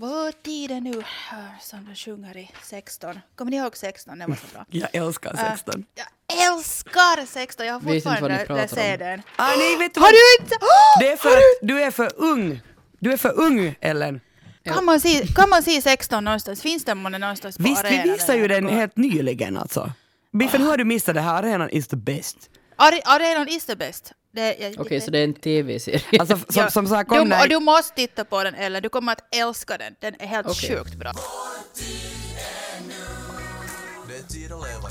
Vår tid är nu, som de sjunger i 16. Kommer ni ihåg 16? Det var så bra. Jag älskar 16. Uh, jag älskar 16! Jag har Vet inte vad fortfarande den om. CDn. Ah, nej, vet du Har du inte? Oh, Det är för har att du är för ung. Du är för ung, Ellen. Kan man, se, kan man se 16 någonstans? Finns den månne någonstans på Visst, vi arenan visade ju eller den något? helt nyligen alltså. Biffen, hur har du missat det här? Arenan is the best. Are, arenan is the best. Okej, så det är en tv-serie. Alltså som, Ja. som sagt, du, kom du där. måste titta på den eller du kommer att älska den. Den är helt Okej. sjukt bra. Det är tid att leva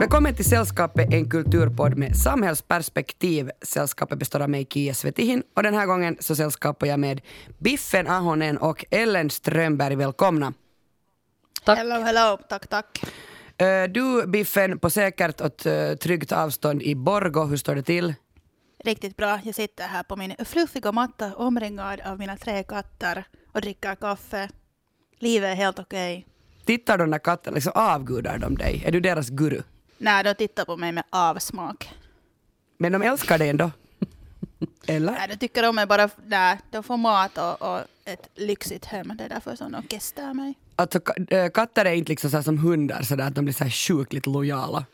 Välkommen till Sällskapet, en kulturpodd med samhällsperspektiv. Sällskapet består av mig, Kia Svetihin, och den här gången så sällskapar jag med Biffen Ahonen och Ellen Strömberg. Välkomna. Tack. Hello, hello. Tack, tack. Eh, Du, Biffen, på säkert och eh, tryggt avstånd i Borgo. Hur står det till? Riktigt bra. Jag sitter här på min fluffiga matta omringad av mina tre katter och dricker kaffe. Livet är helt okej. Tittar de där katterna, liksom avgudar de dig? Är du deras guru? Nej, de tittar på mig med avsmak. Men de älskar dig ändå? Eller? Nej, de tycker om mig bara... Nej, de får mat och, och ett lyxigt hem. Det är därför som de gästar mig. Alltså, eh, katter är inte liksom så här som hundar, så där, att de blir så här sjukligt lojala.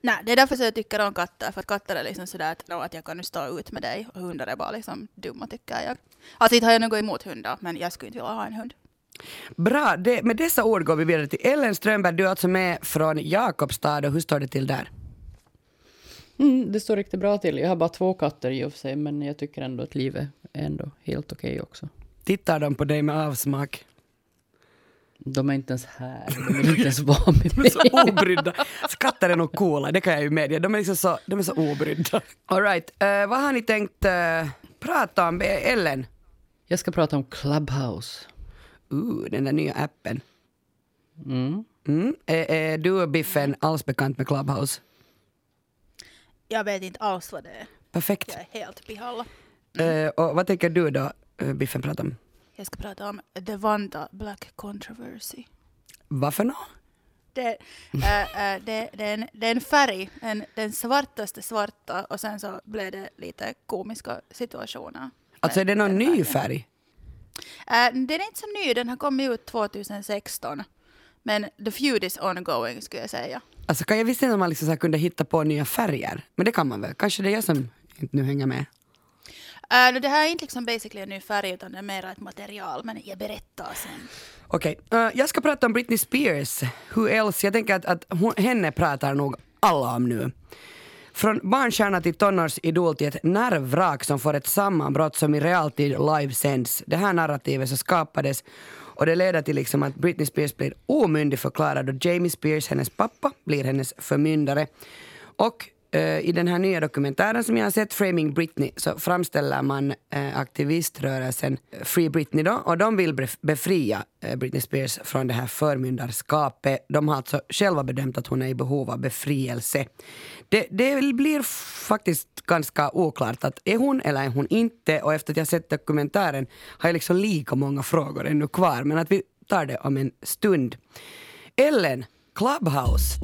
Nej, det är därför som jag tycker om katter. För att katter är liksom sådär att, "Nå, att jag kan nu stå ut med dig. Och hundar är bara liksom dumma tycker jag. Alltså inte har jag något emot hundar, men jag skulle inte vilja ha en hund. Bra, det, med dessa ord går vi vidare till Ellen Strömberg. Du är alltså med från Jakobstad och hur står det till där? Mm, det står riktigt bra till. Jag har bara två katter i och för sig, men jag tycker ändå att livet är ändå helt okej också. Tittar de på dig med avsmak? De är inte ens här. De vill inte ens vara med De är mig. så obrydda. Så Katter är nog coola, det kan jag ju medge. De är, liksom så, de är så obrydda. All right. eh, vad har ni tänkt eh, prata om? Ellen? Jag ska prata om Clubhouse. Uh, den där nya appen. Mm. Mm. Är, är du och Biffen alls bekant med Clubhouse? Jag vet inte alls vad det är. Perfekt. Jag är helt behalla. Eh, och vad tänker du då, eh, Biffen, prata om? Jag ska prata om The Vanda Black Controversy. Vad nå? Det, äh, äh, det, det, är en, det är en färg, en, den svartaste svarta och sen så blev det lite komiska situationer. Alltså är det någon ny färg? Äh, den är inte så ny, den har kommit ut 2016. Men the feud is ongoing skulle jag säga. Alltså jag visste inte om man liksom så här kunde hitta på nya färger. Men det kan man väl? Kanske det är jag som inte nu hänger med. Äh, det här är inte liksom basically en ny färg utan det är mer ett material, men jag berättar sen. Okej, eh, jag ska prata om Britney Spears. Who else? Jag tänker att, att hon, henne pratar nog alla om nu. Från barnstjärna till tonårsidol till ett nervvrak som får ett sammanbrott som i realtid livesänds. Det här narrativet så skapades och det leder till liksom att Britney Spears blir omyndigförklarad och Jamie Spears, hennes pappa, blir hennes förmyndare. Och Eh, i den här nya dokumentären som jag har sett, Framing Britney, så framställer man eh, aktiviströrelsen Free Britney då, och de vill befria eh, Britney Spears från det här förmyndarskapet. De har alltså själva bedömt att hon är i behov av befrielse. Det, det blir faktiskt ganska oklart att är hon eller är hon inte och efter att jag sett dokumentären har jag liksom lika många frågor ännu kvar men att vi tar det om en stund. Ellen, Clubhouse.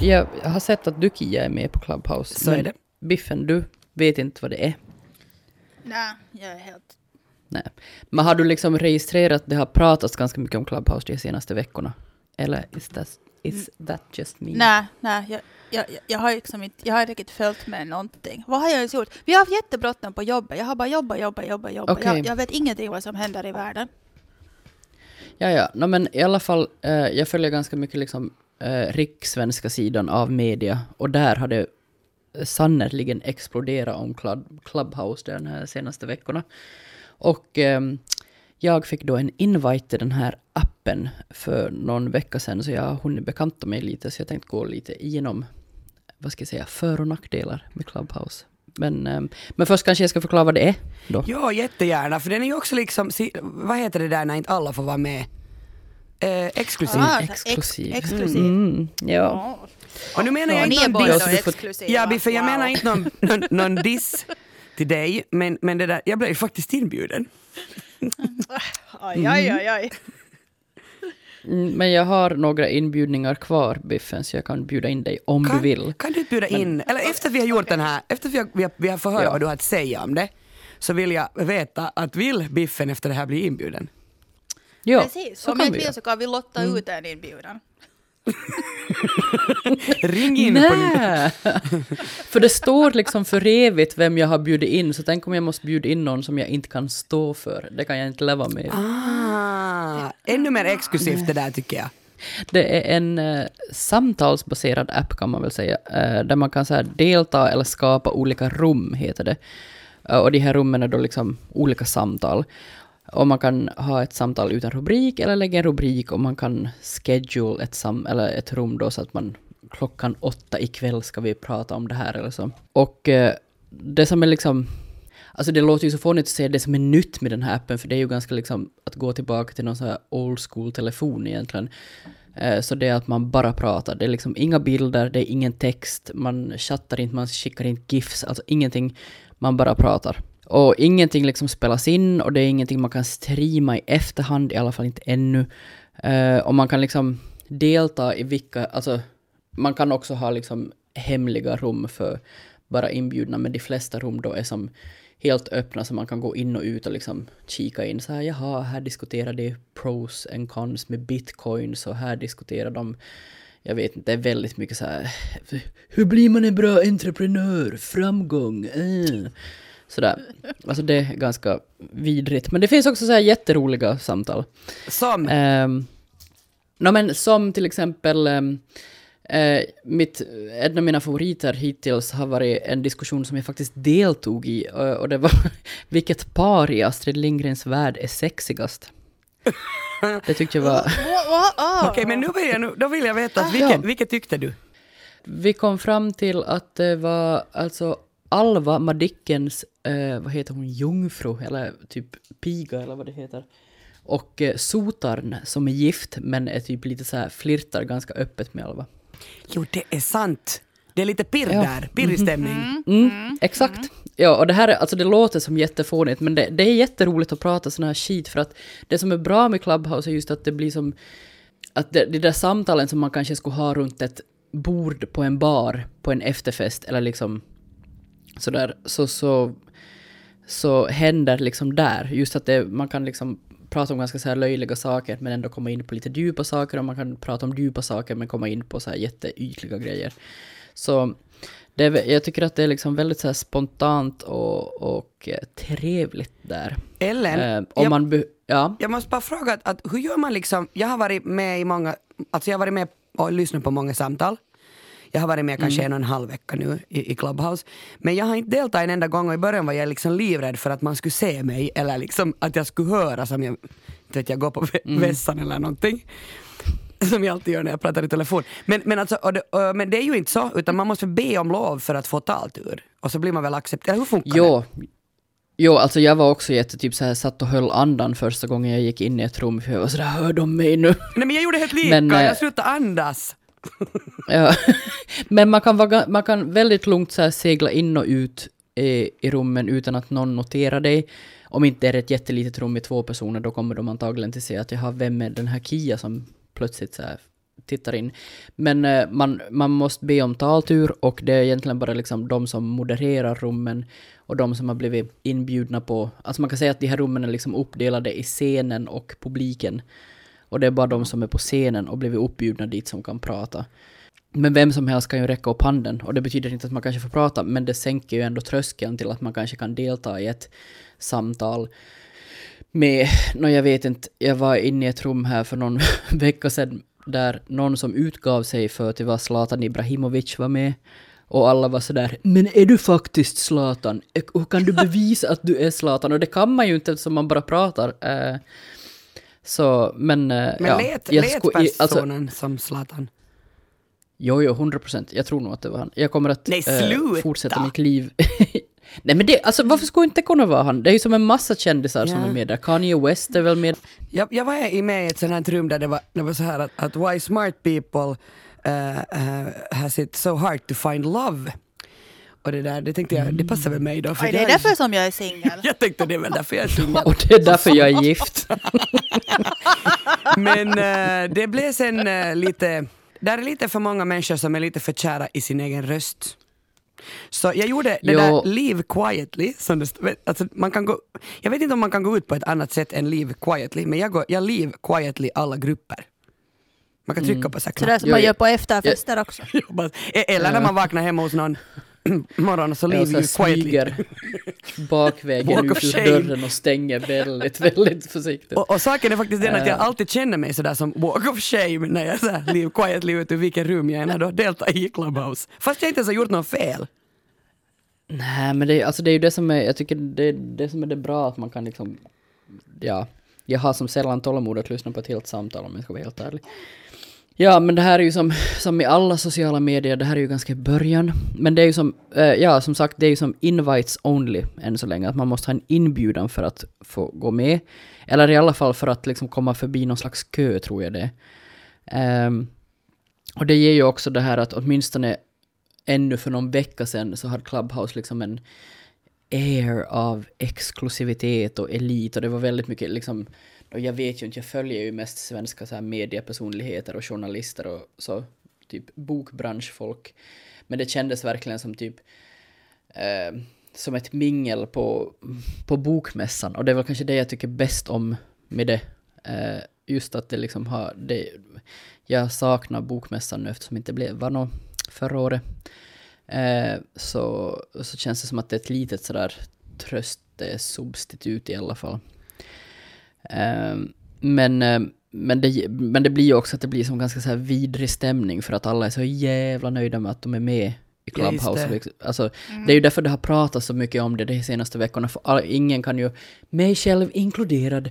Jag har sett att du, Kia, är med på Clubhouse. Så är men det. Biffen, du vet inte vad det är. Nej, jag är helt... Nej. Men har du liksom registrerat, det har pratats ganska mycket om Clubhouse de senaste veckorna? Eller is that, is that just me? Nej, nej, jag, jag, jag har liksom inte, jag har inte riktigt följt med någonting. Vad har jag ens gjort? Vi har haft jättebråttom på jobbet. Jag har bara jobbat, jobbat, jobbat, jobbat. Okej. Jag, jag vet ingenting vad som händer i världen. Ja, ja. No, men i alla fall, eh, jag följer ganska mycket liksom eh, rikssvenska sidan av media och där har det sannerligen exploderat om Club, Clubhouse de här senaste veckorna. Och eh, jag fick då en invite till den här appen för någon vecka sedan, så jag har hunnit bekanta mig lite, så jag tänkte gå lite igenom, vad ska jag säga, för och nackdelar med Clubhouse. Men, ehm, men först kanske jag ska förklara vad det är då. Ja, jättegärna, för den är ju också liksom, vad heter det där när inte alla får vara med? Eh, exklusiv. Ah, exklusiv. Ex, exklusiv. Mm, ja. Ja. Och nu menar Ja, jag inte är någon diss. Ja, Biffe, jag Wow. menar inte någon, någon, någon diss till dig, men, men det där, jag blev ju faktiskt inbjuden. Aj, aj, aj, aj. Mm, Men jag har några inbjudningar kvar, Biffen, så jag kan bjuda in dig om Kan, du vill. kan du bjuda in, eller efter vi har gjort den här, efter vi har, vi har, vi har fått höra Ja. vad du har att säga om det, så vill jag veta att vill Biffen efter det här bli inbjuden? Ja, Precis, så om kan inte göra. så kan vi lotta ut en inbjudan. Ring in på Nej! för det står liksom för evigt vem jag har bjudit in, så tänk om jag måste bjuda in någon som jag inte kan stå för. Det kan jag inte leva med. Ah, ännu mer exklusivt det där tycker jag. Det är en eh, samtalsbaserad app kan man väl säga, eh, där man kan så här, delta eller skapa olika rum, heter det. Eh, och de här rummen är då liksom olika samtal. Och man kan ha ett samtal utan rubrik eller lägga en rubrik och man kan schedule ett, sam eller ett rum då så att man klockan åtta ikväll ska vi prata om det här eller så. Och eh, det som är liksom Alltså det låter ju så fånigt att säga det som är nytt med den här appen, för det är ju ganska liksom att gå tillbaka till någon sån här old school telefon egentligen. Eh, så det är att man bara pratar, det är liksom inga bilder, det är ingen text, man chattar inte, man skickar inte GIFs, alltså ingenting, man bara pratar. Och ingenting liksom spelas in och det är ingenting man kan streama i efterhand, i alla fall inte ännu. Uh, Och man kan liksom delta i vilka, alltså man kan också ha liksom hemliga rum för bara inbjudna, men de flesta rum då är som helt öppna så man kan gå in och ut och liksom kika in så här, jaha, här diskuterar de pros and cons med bitcoins och här diskuterar de, jag vet inte, det är väldigt mycket så här, hur blir man en bra entreprenör, framgång, eh. Sådär. Alltså det är ganska vidrigt. Men det finns också så här jätteroliga samtal. Som, Um, no, men som till exempel, ehm, eh, mitt, en av mina favoriter hittills har varit en diskussion som jag faktiskt deltog i, och, och det var vilket par i Astrid Lindgrens värld är sexigast? Det tyckte jag var... okej men nu vill jag, nu, då vill jag veta, Ja. vilket, vilket tyckte du? Vi kom fram till att det var alltså Alva Madickens, eh, vad heter hon, jungfru, eller typ piga eller vad det heter. Och eh, Sotarn som är gift men är typ lite så här flirtar ganska öppet med Alva. Jo, det är sant. Det är lite pirr Ja. där, pirrig stämning. Mm, exakt. Ja, och det här är, alltså det låter som jättefånigt, men det, det är jätteroligt att prata sån här skit, för att det som är bra med Clubhouse är just att det blir som, att det, de där samtalen som man kanske skulle ha runt ett bord på en bar, på en efterfest, eller liksom sådär, så, så, så händer liksom där, just att det, man kan liksom prata om ganska så här löjliga saker, men ändå komma in på lite djupa saker, och man kan prata om djupa saker, men komma in på så här jätteytliga grejer. Så det jag tycker att det är liksom väldigt så spontant och, och eh, trevligt där. Ellen, Eh, om jag, man ja. jag måste bara fråga, att, att hur gör man liksom, jag har varit med i många, alltså jag har varit med och lyssnat på många samtal. Jag har varit med kanske en och en halv vecka nu i, i Clubhouse. Men jag har inte deltagit en enda gång och i början var jag liksom livrädd för att man skulle se mig eller liksom att jag skulle höra som jag, inte vet jag, går på vä- vässan eller någonting. Som jag alltid gör när jag pratar i telefon. Men, men, alltså, och det, och, men det är ju inte så, utan man måste be om lov för att få taltur. Och så blir man väl accepterad. Hur funkar det? Jo, jo, alltså jag var också jätte typ så här satt och höll andan första gången jag gick in i ett rum, för jag var sådär, hör de mig nu? Nej men jag gjorde helt lika, Men, eh, jag slutade andas. Ja. Men man kan, vara, man kan väldigt lugnt så här segla in och ut i, i rummen utan att någon noterar dig. Om inte det är ett jättelitet rum med två personer, då kommer de antagligen till se att jag har vem är den här Kia som plötsligt så här tittar in. Men eh, man, man måste be om taltur och det är egentligen bara liksom de som modererar rummen och de som har blivit inbjudna på, alltså man kan säga att de här rummen är liksom uppdelade i scenen och publiken. Och det är bara de som är på scenen och blivit uppbjudna dit som kan prata. Men vem som helst kan ju räcka upp handen och det betyder inte att man kanske får prata men det sänker ju ändå tröskeln till att man kanske kan delta i ett samtal med, nå jag vet inte, jag var inne i ett rum här för någon vecka sedan där någon som utgav sig för att vara Zlatan Ibrahimovic var med och alla var sådär ”men är du faktiskt Zlatan? Och kan du bevisa att du är Zlatan?” och det kan man ju inte eftersom man bara pratar. Så, men... eh, Men ja, lät, jag lät alltså- personen som Zlatan? Jo, jo, 100 procent. Jag tror nog att det var han. Jag kommer att Nej, eh, fortsätta mitt liv. Nej men det, alltså varför skulle inte kunna vara han? Det är ju som en massa kändisar som Ja. är med där. Kanye West är väl med. Jag, jag var i med i ett sånt här rum där det var, det var så här att, att why smart people uh, uh, has it so hard to find love. Och det där, det tänkte jag, det passar väl mig då. För Oj, det är jag, därför som jag är singel. jag tänkte det är väl därför jag är singel. Och det är därför jag är gift. Men eh, det blev sen eh, lite, där är lite för många människor som är lite för kära i sin egen röst. Så jag gjorde det Jo. där Leave Quietly, som det, alltså man kan gå, jag vet inte om man kan gå ut på ett annat sätt än Leave Quietly, men jag, går, jag Leave Quietly alla grupper. Man kan trycka på så här Så där som Jo, man gör på efterfester också. E- Eller när man vaknar hemma hos någon morgon så Jag Leave you så Quietly. smyger bakvägen ut ur dörren och stänger väldigt, väldigt försiktigt. Och, och saken är faktiskt den att jag Eh. alltid känner mig sådär som walk of shame när jag så här, leave quietly ut ur vilket rum jag än har deltar i Clubhouse. Fast jag inte ens har gjort något fel. Nej, men det, alltså det är ju det som är, jag tycker det, det som är det bra att man kan liksom, ja, jag har som sällan tålamod att lyssna på ett helt samtal om jag ska vara helt ärlig. Ja, men det här är ju som, som i alla sociala medier, det här är ju ganska i början. Men det är ju som, eh, ja som sagt, det är ju som invites only än så länge, att man måste ha en inbjudan för att få gå med. Eller i alla fall för att liksom komma förbi någon slags kö, tror jag det är. Ehm, och det ger ju också det här att åtminstone ännu för någon vecka sedan så hade Clubhouse liksom en air av exklusivitet och elit och det var väldigt mycket liksom och jag vet ju inte, jag följer ju mest svenska så här mediepersonligheter och journalister och så, typ bokbranschfolk. Men det kändes verkligen som typ eh, som ett mingel på, på bokmässan och det är väl kanske det jag tycker bäst om med det. Eh, just att det liksom har, det, jag saknar bokmässan nu eftersom det inte blev, var nog förra året. Eh, så, så känns det som att det är ett litet sådär tröstsubstitut i alla fall. Eh, men, eh, men, det, men det blir ju också att det blir som ganska så här vidrig stämning för att alla är så jävla nöjda med att de är med i Ja, Clubhouse. det. Liksom. Alltså, Det är ju därför det har pratats så mycket om det de senaste veckorna. För ingen kan ju, mig själv inkluderad,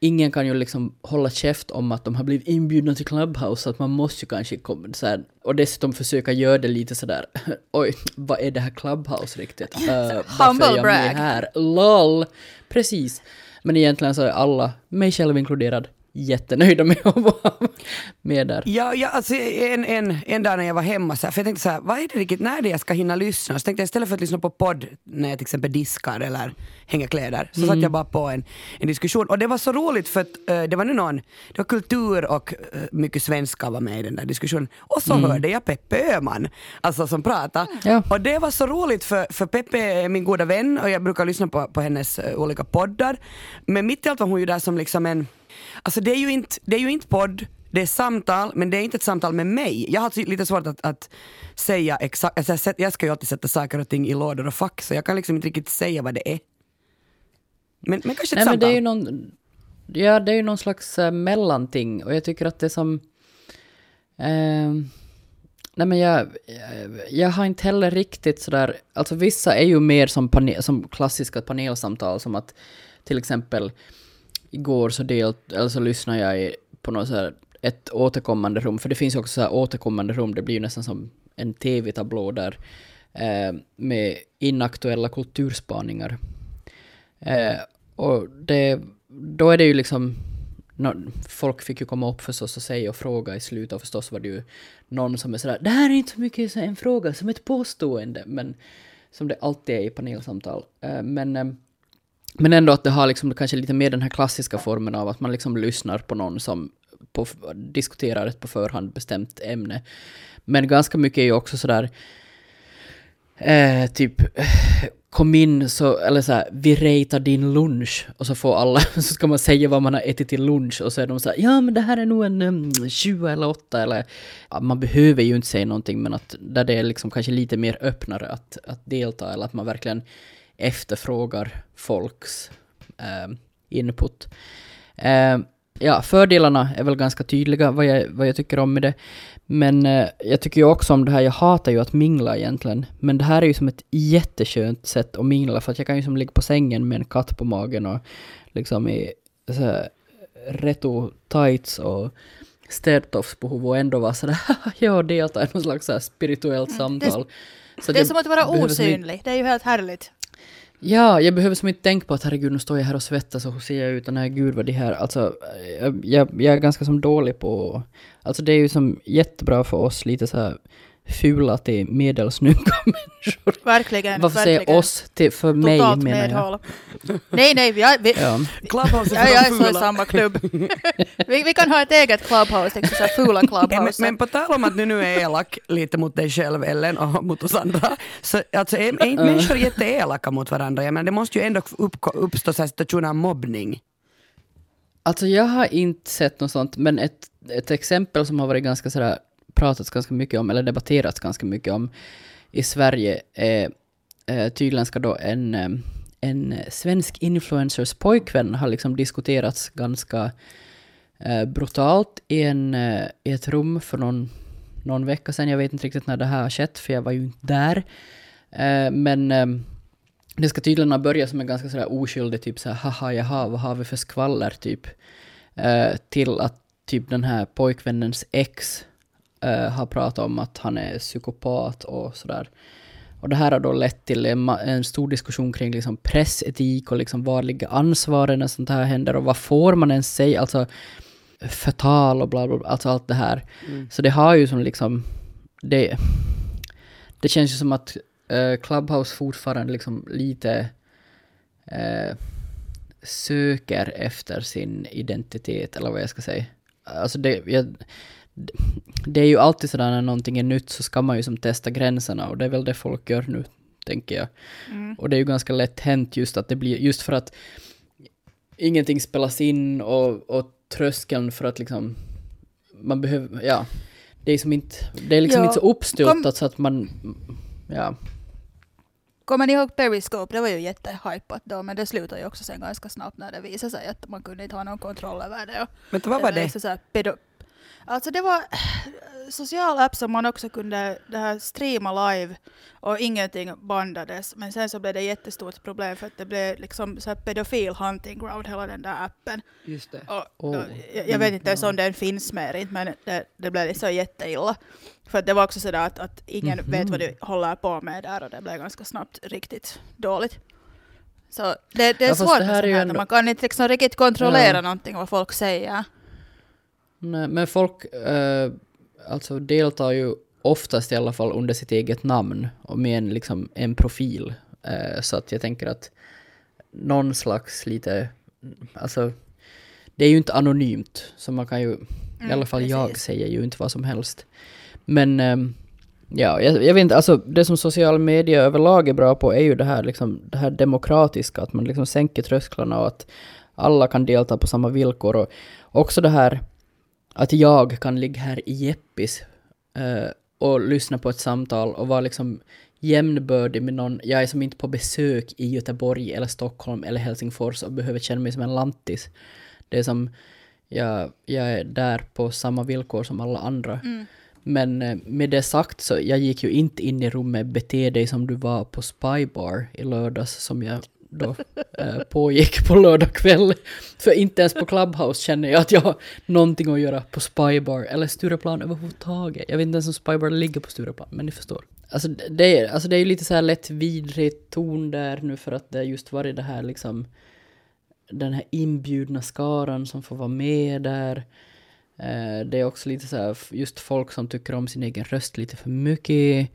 ingen kan ju liksom hålla käft om att de har blivit inbjudna till Clubhouse, så att man måste ju kanske komma så här, och dessutom försöka göra det lite sådär, oj, vad är det här Clubhouse riktigt? Uh, varför Humble är jag brag. med här? LOL! Precis. Men egentligen så är alla, mig själv inkluderad, jättenöjda med att vara med där. Ja, ja alltså en, en, en dag när jag var hemma, så här, för jag tänkte så här, vad är det riktigt, när är det jag ska hinna lyssna? Så tänkte jag istället för att lyssna på podd när jag till exempel diskar eller hänger kläder, så satt jag bara på en, en diskussion. Och det var så roligt för att eh, det var nu någon, det var kultur och eh, mycket svenska var med i den där diskussionen. Och så hörde jag Peppe Öhman, alltså som pratade. Ja. Och det var så roligt för, för Peppe är min goda vän och jag brukar lyssna på, på hennes eh, olika poddar. Men mitt i allt var hon ju där som liksom en, alltså det är ju inte, det är ju inte podd, det är samtal, men det är inte ett samtal med mig. Jag har lite svårt att, att säga exakt, alltså jag, ska ju alltid sätta saker och ting i lådor och fack, så jag kan liksom inte riktigt säga vad det är. Men, men kanske ett Nej men det samtal. är ju någon, ja det är ju någon slags äh, mellanting och jag tycker att det som, ehm, nej men jag, jag, jag har inte heller riktigt sådär, alltså vissa är ju mer som, pane, som klassiska panelsamtal som att till exempel igår så delt, alltså lyssnade jag i, på något så här, ett återkommande rum, för det finns ju också så här återkommande rum, det blir ju nästan som en tv-tablå där, eh, med inaktuella kulturspaningar. Eh, och det, då är det ju liksom, folk fick ju komma upp förstås och säga och fråga i slutet och förstås var det ju någon som är sådär, det här är inte så mycket en fråga som ett påstående, men som det alltid är i panelsamtal. Eh, men, eh, men ändå att det har liksom kanske lite mer den här klassiska formen av att man liksom lyssnar på någon som på, diskuterar ett på förhand bestämt ämne. Men ganska mycket är ju också sådär, eh, typ eh, kom in så, eller så här, vi ratear din lunch och så får alla, så ska man säga vad man har ätit till lunch och så är de så här, ja men det här är nog en mm, um, 20 eller 8 eller, ja, man behöver ju inte säga någonting men att där det är liksom kanske lite mer öppnare att, att delta eller att man verkligen efterfrågar folks eh, input. Eh, ja, fördelarna är väl ganska tydliga vad jag, vad jag tycker om med det. Men eh, jag tycker ju också om det här, jag hatar ju att mingla egentligen. Men det här är ju som ett jätteskönt sätt att mingla för att jag kan ju som ligga på sängen med en katt på magen och liksom i så här, reto tights och städtofsbehov och ändå vara sådär ja, delta i någon slags så här spirituellt samtal. Så att Det är som att vara osynlig. Det är ju helt härligt. Ja, jag behöver som inte tänka på att herregud, nu står jag här och svettas och hur ser jag ut och nej gud vad det här, alltså jag, jag, jag är ganska som dålig på, alltså det är ju som jättebra för oss lite så här fula till medelsnygga människor. Verkligen. Varför verkligen. säger oss till, för mig Totalt menar jag. medhåll. Nej, nej, vi, vi, Ja. Clubhouse är jag för är i samma klubb. vi, vi kan ha ett eget clubhouse, liksom så här fula Men, clubhouse. men på tal om att du nu är elak lite mot dig själv Ellen och mot oss andra. Så alltså är, är inte människor jätteelaka mot varandra? Jag menar, det måste ju ändå upp, uppstå så här situationer av mobbning. Alltså jag har inte sett något sånt, men ett, ett exempel som har varit ganska sådär, pratats ganska mycket om, eller debatterats ganska mycket om i Sverige är eh, tydligen ska då en, eh, en svensk influencers pojkvän ha liksom diskuterats ganska eh, brutalt i, en, eh, i ett rum för någon, någon vecka sedan. Jag vet inte riktigt när det här har skett, för jag var ju inte där. Eh, men eh, det ska tydligen ha börjat som en ganska sådär oskyldig typ såhär haha jaha vad har vi för skvaller typ. Eh, till att typ den här pojkvännens ex eh, har pratat om att han är psykopat och sådär. Och det här har då lett till en, en stor diskussion kring liksom pressetik och liksom var ligger ansvaret när sånt här händer och vad får man ens säga, alltså förtal och bla bla, bla alltså allt det här. Så det har ju som liksom, det, det känns ju som att eh, Clubhouse fortfarande liksom lite eh, söker efter sin identitet, eller vad jag ska säga. Alltså det, jag, det- det är ju alltid sådär när någonting är nytt så ska man ju som testa gränserna och det är väl det folk gör nu, tänker jag. Och det är ju ganska lätt hänt just att det blir, just för att ingenting spelas in och, och tröskeln för att liksom, man behöver, ja. Det är som inte, det är liksom Ja, inte så uppstyltat kom- så att man, ja. Kommer ni ihåg Periscope? Det var ju jättehypat då, men det slutade ju också sen ganska snabbt när det visade sig att man kunde inte ha någon kontroll över det. Och Men vad var blev det? Så så här alltså det var eh, social app som man också kunde det här streama live och ingenting bandades. Men sen så blev det jättestort problem för att det blev liksom så här pedofil hunting ground hela den där appen. Just det. Och, Oh. och, jag, jag vet inte ens om den finns mer inte, men det, det blev så jätteilla. För att det var också sådär att, att ingen Mhm. vet vad de håller på med där och det blev ganska snabbt riktigt dåligt. Så det, det är Ja, svårt det med här sånt här, ändå- man kan inte liksom riktigt kontrollera Ja. någonting vad folk säger. Nej, men folk eh, alltså deltar ju oftast i alla fall under sitt eget namn och med en, liksom, en profil. Eh, så att jag tänker att någon slags lite, alltså det är ju inte anonymt, så man kan ju, i Mm, alla fall jag precis. säger ju inte vad som helst. Men ehm, ja, jag, jag vet inte, alltså det som social media överlag är bra på är ju det här, liksom, det här demokratiska, att man liksom sänker trösklarna och att alla kan delta på samma villkor. Och också det här att jag kan ligga här i Jeppis eh, och lyssna på ett samtal och vara liksom jämnbördig med någon. Jag är som inte på besök i Göteborg eller Stockholm eller Helsingfors och behöver känna mig som en lantis. Det är som, jag, jag är där på samma villkor som alla andra. Mm. Men eh, med det sagt så jag gick ju inte in i rummet bete dig som du var på Spybar i lördags som jag då eh, pågick på lördag kväll. För inte ens på Clubhouse känner jag att jag har någonting att göra på Spybar eller Stureplan överhuvudtaget. Jag vet inte ens om Spybar ligger på Stureplan, men ni förstår. Alltså det är, alltså det är ju lite så här lätt vidrig ton där nu för att det just varit det här liksom den här inbjudna skaran som får vara med där. Eh, det är också lite så här, just folk som tycker om sin egen röst lite för mycket.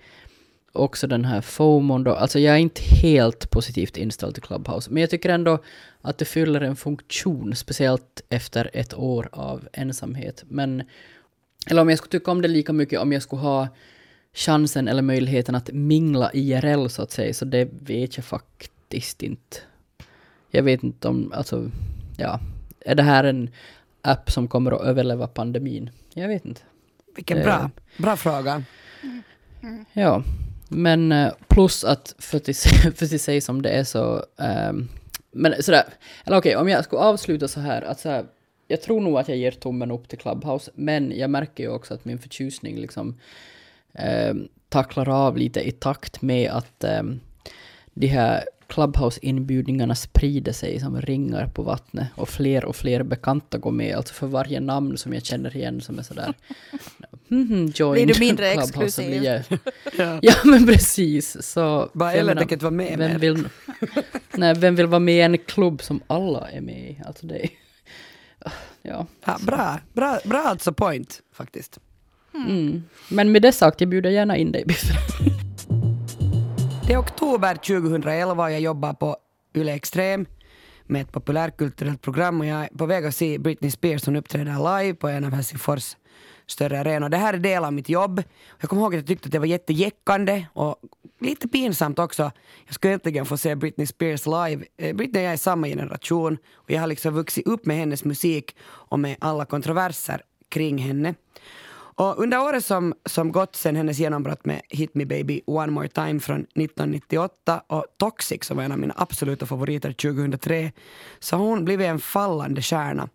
Också den här FOMON då, alltså jag är inte helt positivt inställd till Clubhouse, men jag tycker ändå att det fyller en funktion, speciellt efter ett år av ensamhet. Men, eller om jag skulle tycka om det lika mycket om jag skulle ha chansen eller möjligheten att mingla IRL så att säga, så det vet jag faktiskt inte. Jag vet inte om, alltså, ja, är det här en app som kommer att överleva pandemin? Jag vet inte. Vilken Eh. bra, bra fråga. Ja, men eh, plus att för att, för att säga som det är så... um, men sådär, eller okej, om jag skulle avsluta så här, att så här, jag tror nog att jag ger tummen upp till Clubhouse, men jag märker ju också att min förtjusning liksom um, tacklar av lite i takt med att um, de här Clubhouse-inbjudningarna sprider sig som ringar på vattnet och fler och fler bekanta går med. Alltså för varje namn som jag känner igen som är sådär... Mm, join Blir du mindre exklusiv? jag- Ja. Ja men precis. Så, Bara eller inte vara med vem mer. vill, nej, vem vill vara med i en klubb som alla är med i? Alltså det är, ja. Ja, bra, bra, bra alltså point faktiskt. Mm. Men med det sagt, jag bjuder gärna in dig. Det är oktober 2011 och jag jobbar på Yle Extrem med ett populärkulturellt program och jag är på väg att se Britney Spears som uppträder live på en av Helsingfors större arenor. Det här är del av mitt jobb. Jag kommer ihåg att jag tyckte att det var jättejäckande och lite pinsamt också. Jag skulle äntligen få se Britney Spears live. Eh, Britney och jag är samma generation och jag har liksom vuxit upp med hennes musik och med alla kontroverser kring henne. Och under året som, som gått sen hennes genombrott med Hit Me Baby One More Time från 1998 och Toxic som var en av mina absoluta favoriter 2003 så har hon blivit en fallande stjärna.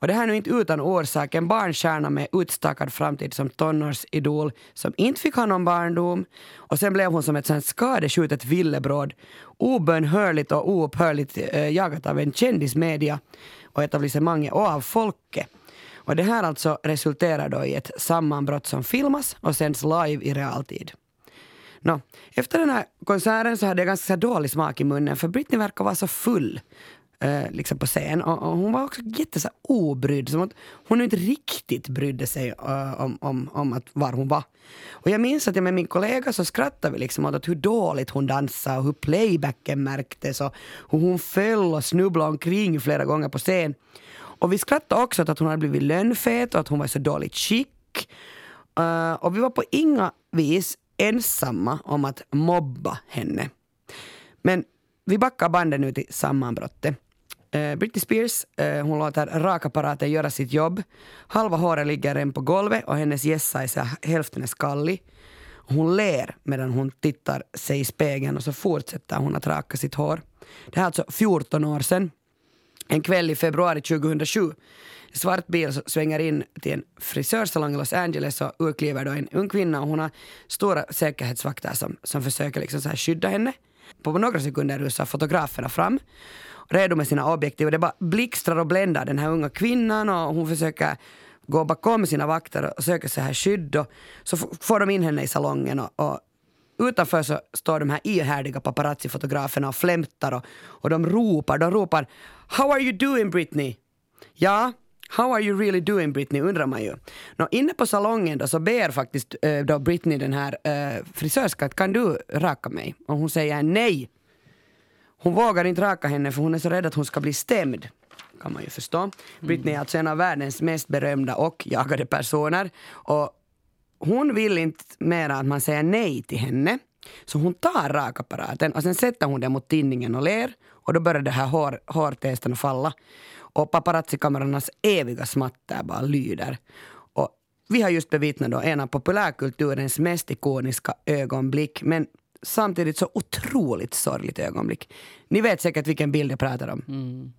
Och det här är nu inte utan orsak, en barnstjärna med utstakad framtid som tonårsidol som inte fick ha någon barndom och sen blev hon som ett sånt skadeskjutet villebråd obönhörligt och oupphörligt eh, jagat av en kändismedia och etablissemanget och av folket. Och det här alltså resulterar då i ett sammanbrott som filmas och sänds live i realtid. Nå, efter den här konserten så hade jag ganska dålig smak i munnen för Britney verkar vara så full eh, liksom på scen och, och hon var också jätte så obrydd. Som att hon inte riktigt brydde sig uh, om, om, om att var hon var. Och jag minns att jag med min kollega så skrattade vi liksom åt att hur dåligt hon dansade och hur playbacken märktes och hur hon föll och snubblade omkring flera gånger på scen. Och vi skrattade också åt att hon hade blivit lönnfet och att hon var i så dåligt skick. Uh, och vi var på inga vis ensamma om att mobba henne. Men vi backar banden nu till sammanbrottet. Uh, Britney Spears, uh, hon låter rakapparaten göra sitt jobb. Halva håret ligger redan på golvet och hennes gässa är så hälften är skallig. Hon ler medan hon tittar sig i spegeln och så fortsätter hon att raka sitt hår. Det här är alltså 14 år sedan. En kväll i februari 2007. En svart bil svänger in till en frisörsalong i Los Angeles och ur kliver då en ung kvinna och hon har stora säkerhetsvakter som, som försöker liksom så här skydda henne. På några sekunder rusar fotograferna fram redo med sina objektiv och det bara blixtrar och bländar den här unga kvinnan och hon försöker gå bakom sina vakter och söker så här skydd och så får de in henne i salongen och, och utanför så står de här ihärdiga paparazzi-fotograferna och flämtar och, och de ropar, de ropar How are you doing Britney? Ja, How are you really doing Britney undrar man ju. Nå, inne på salongen då så ber faktiskt eh, då Britney den här eh, äh, frisörskan att kan du raka mig? Och hon säger nej. Hon vågar inte raka henne för hon är så rädd att hon ska bli stämd. Kan man ju förstå. Britney är alltså en av världens mest berömda och jagade personer. Och hon vill inte mera att man säger nej till henne. Så hon tar rakapparaten och sen sätter hon den mot tinningen och ler. Och då börjar det här hår, hårtesten falla. Och paparazzi-kamerornas eviga smatter bara lyder. Och vi har just bevittnat då en av populärkulturens mest ikoniska ögonblick. Men samtidigt så otroligt sorgligt ögonblick. Ni vet säkert vilken bild jag pratar om. Mm.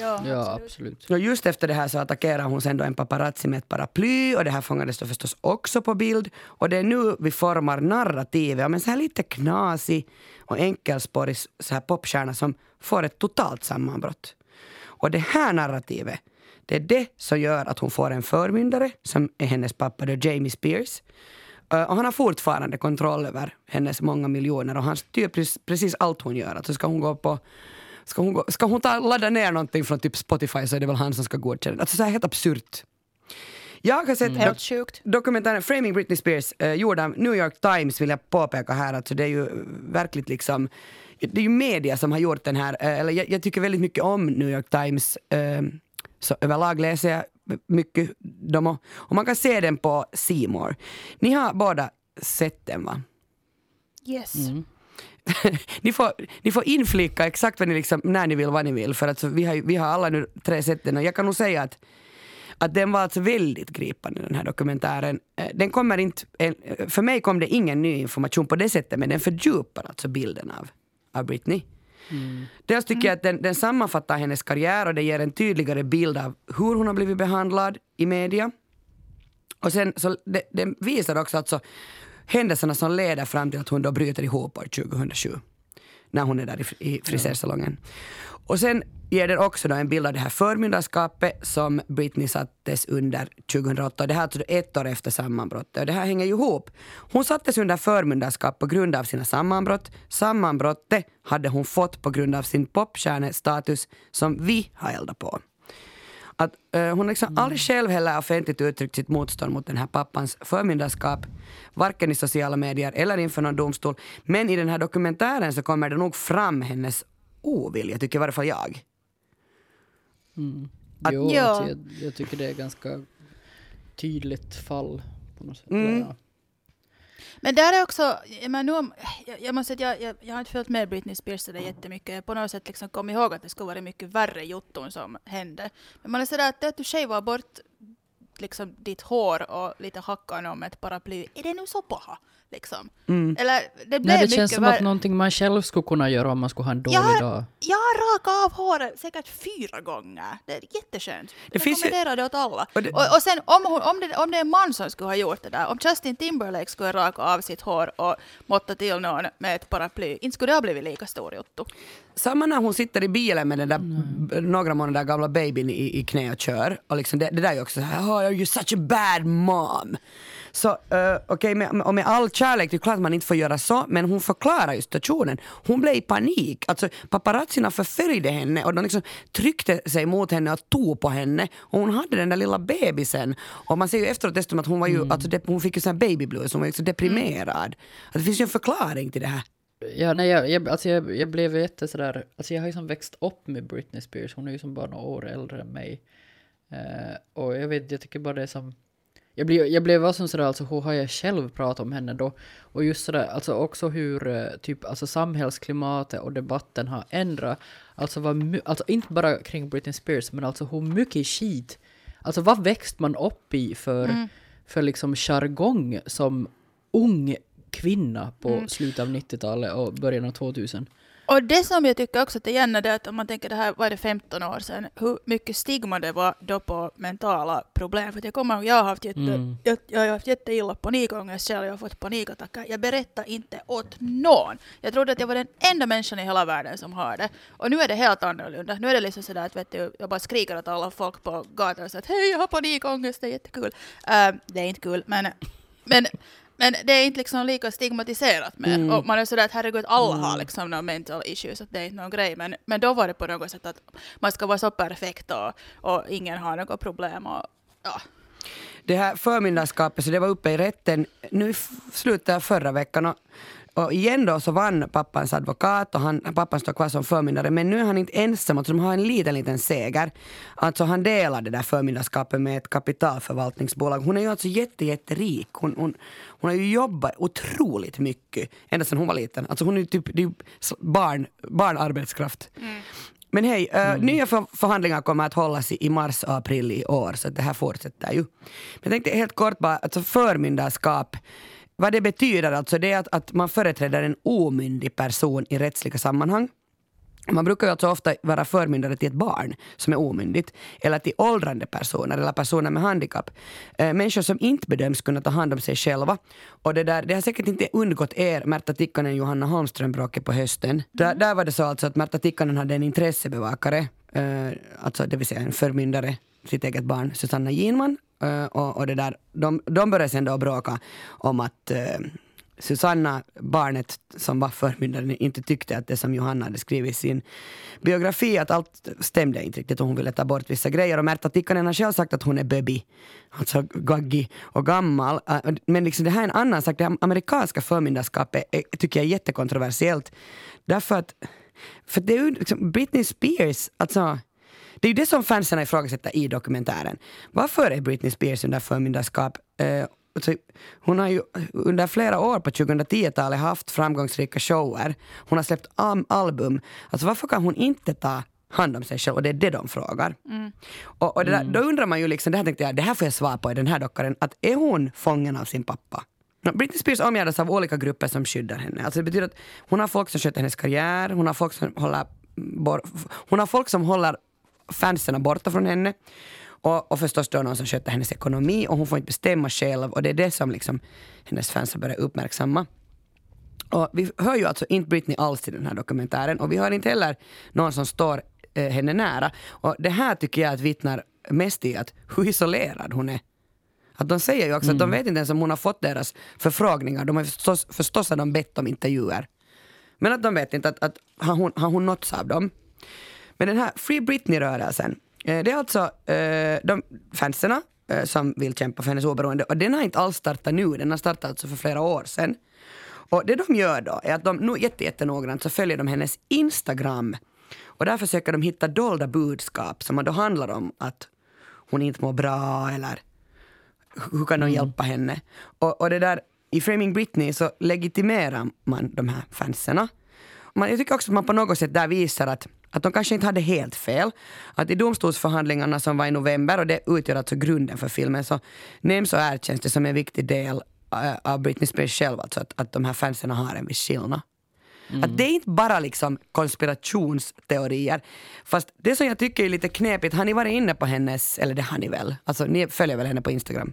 Ja, Ja, absolut. absolut. Och just efter det här så attackerar hon sen då en paparazzi med ett paraply och det här fångades då förstås också på bild. Och det är nu vi formar narrativet om en så här lite knasig och enkelspårig så här popstjärna som får ett totalt sammanbrott. Och det här narrativet, det är det som gör att hon får en förmyndare som är hennes pappa, då Jamie Spears. Och han har fortfarande kontroll över hennes många miljoner och han styr precis, precis allt hon gör. Alltså ska hon gå på Ska hon, gå, ska hon ta, ladda ner någonting från typ Spotify så är det väl han som ska godkänna det. Alltså så här helt absurt. Jag har sett Helt sjukt. dokumentären Framing Britney Spears, eh, gjord av New York Times vill jag påpeka här. Alltså det är ju verkligt liksom, det är ju media som har gjort den här, eh, eller jag, jag tycker väldigt mycket om New York Times. Eh, så överlag läser jag mycket dem och, och man kan se den på C More. Ni har båda sett den va? Yes. ni, får, ni får inflika exakt vad ni liksom, när ni vill, vad ni vill. För att vi, har, vi har alla nu tre sett den och jag kan nog säga att, att den var alltså väldigt gripande den här dokumentären. Eh, Den kommer inte, eh, för mig kom det ingen ny information på det sättet men den fördjupar alltså bilden av, av Britney. Dels tycker jag att den, den sammanfattar hennes karriär och det ger en tydligare bild av hur hon har blivit behandlad i media. Och sen så det, den visar också alltså händelserna som leder fram till att hon då bryter ihop år 2007. när hon är där i, i frisersalongen. Och sen ger den också då en bild av det här förmyndarskapet som Britney sattes under 2008. Och det här är alltså ett år efter sammanbrottet. Och det här hänger ju ihop. Hon sattes under förmyndarskap på grund av sina sammanbrott. Sammanbrottet hade hon fått på grund av sin popstjärnestatus som vi har eldat på. Att, eh, hon har liksom aldrig själv heller offentligt uttryckt sitt motstånd mot den här pappans förmyndarskap, varken i sociala medier eller inför någon domstol. Men i den här dokumentären så kommer det nog fram hennes ovilja, tycker i varje fall jag. Att- jo, Ja. alltså, jag, jag tycker det är ganska tydligt fall på något sätt. Mm. Ja. Men där är också, jag, menar, nu, jag, jag måste säga att jag, jag, jag har inte följt med Britney Spears så där jättemycket. Jag på något sätt liksom kom ihåg att det skulle vara mycket värre jotton som hände. Men man är sådär att det att du shavar bort liksom ditt hår och lite hackan om ett paraply, är det nu så paha? Liksom? Eller det blev Nej, det mycket känns som värre. att någonting man själv skulle kunna göra om man skulle ha en dålig Jag har, dag. jag har rakat av håret säkert fyra gånger. Det är jätteskönt. Det jag finns ju- rekommenderar det åt alla. Och det- Och, och sen om, hon, om, det, om det är en man som skulle ha gjort det där, om Justin Timberlake skulle raka av sitt hår och måtta till någon med ett paraply, inte skulle det ha blivit lika stor jotto. Samma när hon sitter i bilen med den där b- några månader gamla babyn i, i knä och kör. Och liksom det, det där är ju också så här, oh, you're such a bad mom. Så uh, okej, med, och med all kärlek, det är klart att man inte får göra så, men hon förklarar ju situationen. Hon blev i panik. Alltså paparazzierna förföljde henne och de liksom tryckte sig mot henne och tog på henne. Och hon hade den där lilla bebisen. Och man ser ju efteråt dessutom att hon var ju, alltså, det, hon fick ju sån här baby blues, hon var ju så deprimerad. Alltså, det finns ju en förklaring till det här. Ja, nej, jag, jag, alltså jag, jag blev jätte sådär, alltså jag har ju som växt upp med Britney Spears, hon är ju som bara några år äldre än mig. Eh, och jag vet, jag tycker bara det är som, jag blev, jag blev också sådär, alltså hur har jag själv pratat om henne då? Och just sådär, alltså också hur eh, typ, alltså samhällsklimatet och debatten har ändrat. Alltså, vad, alltså inte bara kring Britney Spears, men alltså hur mycket skit, alltså vad växt man upp i för, för liksom jargong som ung kvinna på slutet av 90-talet och början av 2000. Och det som jag tycker också att igen är det att om man tänker det här, var det 15 år sedan, hur mycket stigma det var då på mentala problem. För jag kommer ihåg, jag har haft, jätte, Mm. jag, jag har haft jätteilla panikångest själv, jag har fått panikattacker. Jag berättar inte åt någon. Jag trodde att jag var den enda människan i hela världen som har det. Och nu är det helt annorlunda. Nu är det liksom sådär att vet du, jag bara skriker åt alla folk på gatan och säger att hej jag har panikångest, det är jättekul. Uh, det är inte kul, men, men men det är inte liksom lika stigmatiserat mer. Mm. Och man är sådär att herregud, alla har liksom någon mental issues, att det är inte någon grej. Men, men då var det på något sätt att man ska vara så perfekt och, och ingen har något problem. Och, ja. det här förmyndarskapet, så det var uppe i rätten nu i slutet av förra veckan. Och, och igen då så vann pappans advokat och han, pappan står kvar som förmyndare. Men nu är han inte ensam, alltså de har en liten, liten seger. Alltså han delar det där förmyndarskapet med ett kapitalförvaltningsbolag. Hon är ju alltså jätte, jätterik. Hon, hon, hon har ju jobbat otroligt mycket ända sedan hon var liten. Alltså hon är ju typ det är barn, barnarbetskraft. Men hej, eh, nya för, förhandlingar kommer att hållas i, i mars och april i år, så att det här fortsätter ju. Men jag tänkte helt kort bara, alltså förmyndarskap, vad det betyder alltså, det är att, att man företräder en omyndig person i rättsliga sammanhang. Man brukar ju alltså ofta vara förmyndare till ett barn som är omyndigt, eller till åldrande personer eller personer med handikapp. Eh, människor som inte bedöms kunna ta hand om sig själva. Och det, där, det har säkert inte undgått er, Märta Tikkanen och Johanna Holmström-bråket på hösten. Där, där var det så alltså att Märta Tikkanen hade en intressebevakare, eh, alltså det vill säga en förmyndare, sitt eget barn, Susanna Ginman. Eh, och, och det där, de, de började sen då bråka om att eh, Susanna, barnet som var förmyndare, inte tyckte att det som Johanna hade skrivit i sin biografi, att allt stämde inte riktigt och hon ville ta bort vissa grejer. Och Märta Tikkanen har själv sagt att hon är baby, alltså gaggig och gammal. Eh, men liksom det här är en annan sak, det amerikanska förmyndarskapet är, tycker jag är jättekontroversiellt. Därför att, för det är ju liksom Britney Spears, alltså det är ju det som fansen ifrågasätter i dokumentären. Varför är Britney Spears under förmyndarskap? Eh, alltså, hon har ju under flera år på 2010-talet haft framgångsrika shower. Hon har släppt album. Alltså varför kan hon inte ta hand om sig själv? Och det är det de frågar. Och, och det där, då undrar man ju liksom, det här tänkte jag, det här får jag svar på i den här dockaren, att är hon fången av sin pappa? Britney Spears omgärdas av olika grupper som skyddar henne. Alltså det betyder att hon har folk som sköter hennes karriär, hon har folk som håller, hon har folk som håller fansen borta från henne. Och, och förstås då någon som sköter hennes ekonomi och hon får inte bestämma själv och det är det som liksom hennes fans har börjat uppmärksamma. Och vi hör ju alltså inte Britney alls i den här dokumentären och vi hör inte heller någon som står eh, henne nära. Och det här tycker jag att vittnar mest i att hur isolerad hon är. Att de säger ju också att de vet inte ens om hon har fått deras förfrågningar. De har förstås, förstås har de bett om intervjuer. Men att de vet inte att, att har, hon, har hon nåtts av dem. Men den här Free Britney-rörelsen, eh, det är alltså eh, de fanserna eh, som vill kämpa för hennes oberoende. Och den har inte alls startat nu, den har startat alltså för flera år sedan. Och det de gör då är att de jättenoggrant så följer de hennes Instagram. Och där försöker de hitta dolda budskap som då handlar om att hon inte mår bra eller hur kan de hjälpa henne? Och, och det där, i Framing Britney så legitimerar man de här fanserna. Man, jag tycker också att man på något sätt där visar att, att de kanske inte hade helt fel. Att i domstolsförhandlingarna som var i november, och det utgör alltså grunden för filmen, så nämns och erkänns det som en viktig del eh, av Britney Spears själv, alltså att, att de här fansen har en viss skillnad. Att det är inte bara liksom konspirationsteorier. Fast det som jag tycker är lite knepigt, har ni varit inne på hennes, eller det har ni väl? Alltså ni följer väl henne på Instagram?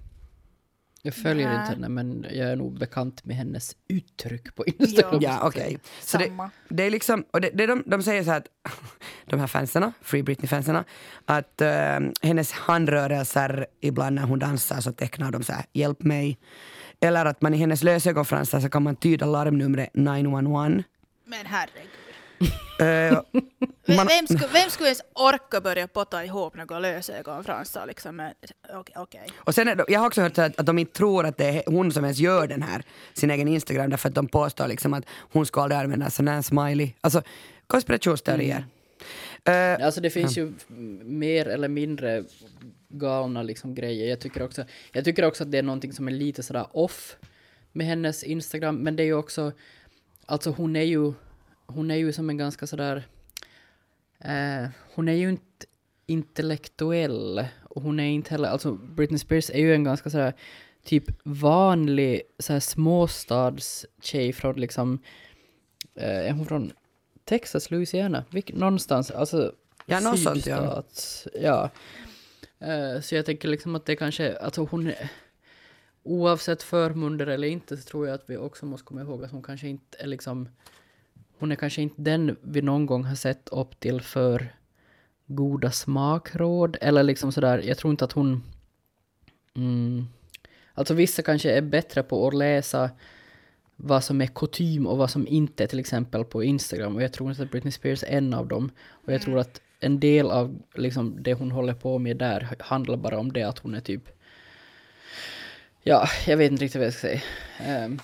Jag följer Nej. inte henne men jag är nog bekant med hennes uttryck på Instagram. Ja. Ja, okej. Så det, Samma. det är liksom, och det, det de, de säger så här att, de här fanserna, Free Britney-fanserna, att eh, hennes handrörelser ibland när hon dansar så tecknar de så här, hjälp mig. Eller att man i hennes lösögonfransar så kan man tyda larmnumret 911. Men herregud. Eh, Vem, Man- vem, skulle, vem skulle ens orka börja potta ihop några lösögonfransar? Liksom, okej, okej. Och sen är det, jag har också hört att, att de inte tror att det är hon som ens gör den här, sin egen Instagram, därför att de påstår liksom att hon ska aldrig använda sån här smiley. Alltså konspirationsteorier. Eh, Alltså det finns ju mer eller mindre galna liksom grejer. Jag tycker, också, jag tycker också att det är någonting som är lite sådär off med hennes Instagram. Men det är ju också, alltså hon är ju, hon är ju som en ganska sådär, eh, hon är ju inte intellektuell. Och hon är inte heller, alltså Britney Spears är ju en ganska sådär typ vanlig såhär småstadstjej från liksom, eh, är hon från Texas, Louisiana, Vilk, någonstans, alltså Ja, något sånt, ja. ja. Eh, så jag tänker liksom att det kanske, alltså hon är, oavsett förmunder eller inte så tror jag att vi också måste komma ihåg att hon kanske inte är liksom, hon är kanske inte den vi någon gång har sett upp till för goda smakråd eller liksom sådär, jag tror inte att hon, mm, alltså vissa kanske är bättre på att läsa vad som är kutym och vad som inte är till exempel på Instagram. Och jag tror inte att Britney Spears är en av dem. Och jag tror att en del av liksom, det hon håller på med där handlar bara om det att hon är typ... Ja, jag vet inte riktigt vad jag ska säga. Ehm,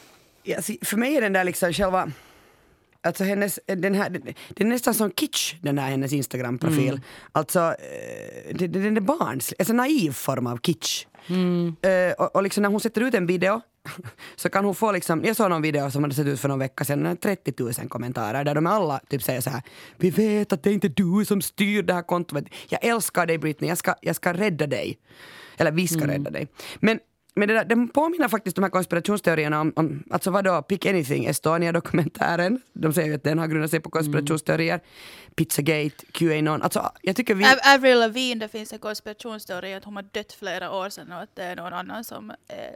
Ja, för mig är den där liksom själva... Alltså hennes, den här, den är nästan som kitsch, den här hennes Instagram-profil. Alltså, eh, det- det- den är barns, alltså naiv form av kitsch. Eh, och, och liksom när hon sätter ut en video så kan hon få liksom, jag såg någon video som hade sett ut för någon vecka sedan, den hade 30 000 kommentarer där de alla typ säger så här Vi vet att det är inte du som styr det här kontot. Jag älskar dig Britney, jag ska, jag ska rädda dig. Eller vi ska rädda dig. Men men det där, den påminner faktiskt de här konspirationsteorierna om, om alltså vadå, Pick Anything, Estonia-dokumentären. De säger ju att den har grundat sig på konspirationsteorier. Pizzagate, QAnon. Alltså jag tycker vi... Av- Avril Lavigne, det finns en konspirationsteori att hon har dött flera år sedan och att det är någon annan som är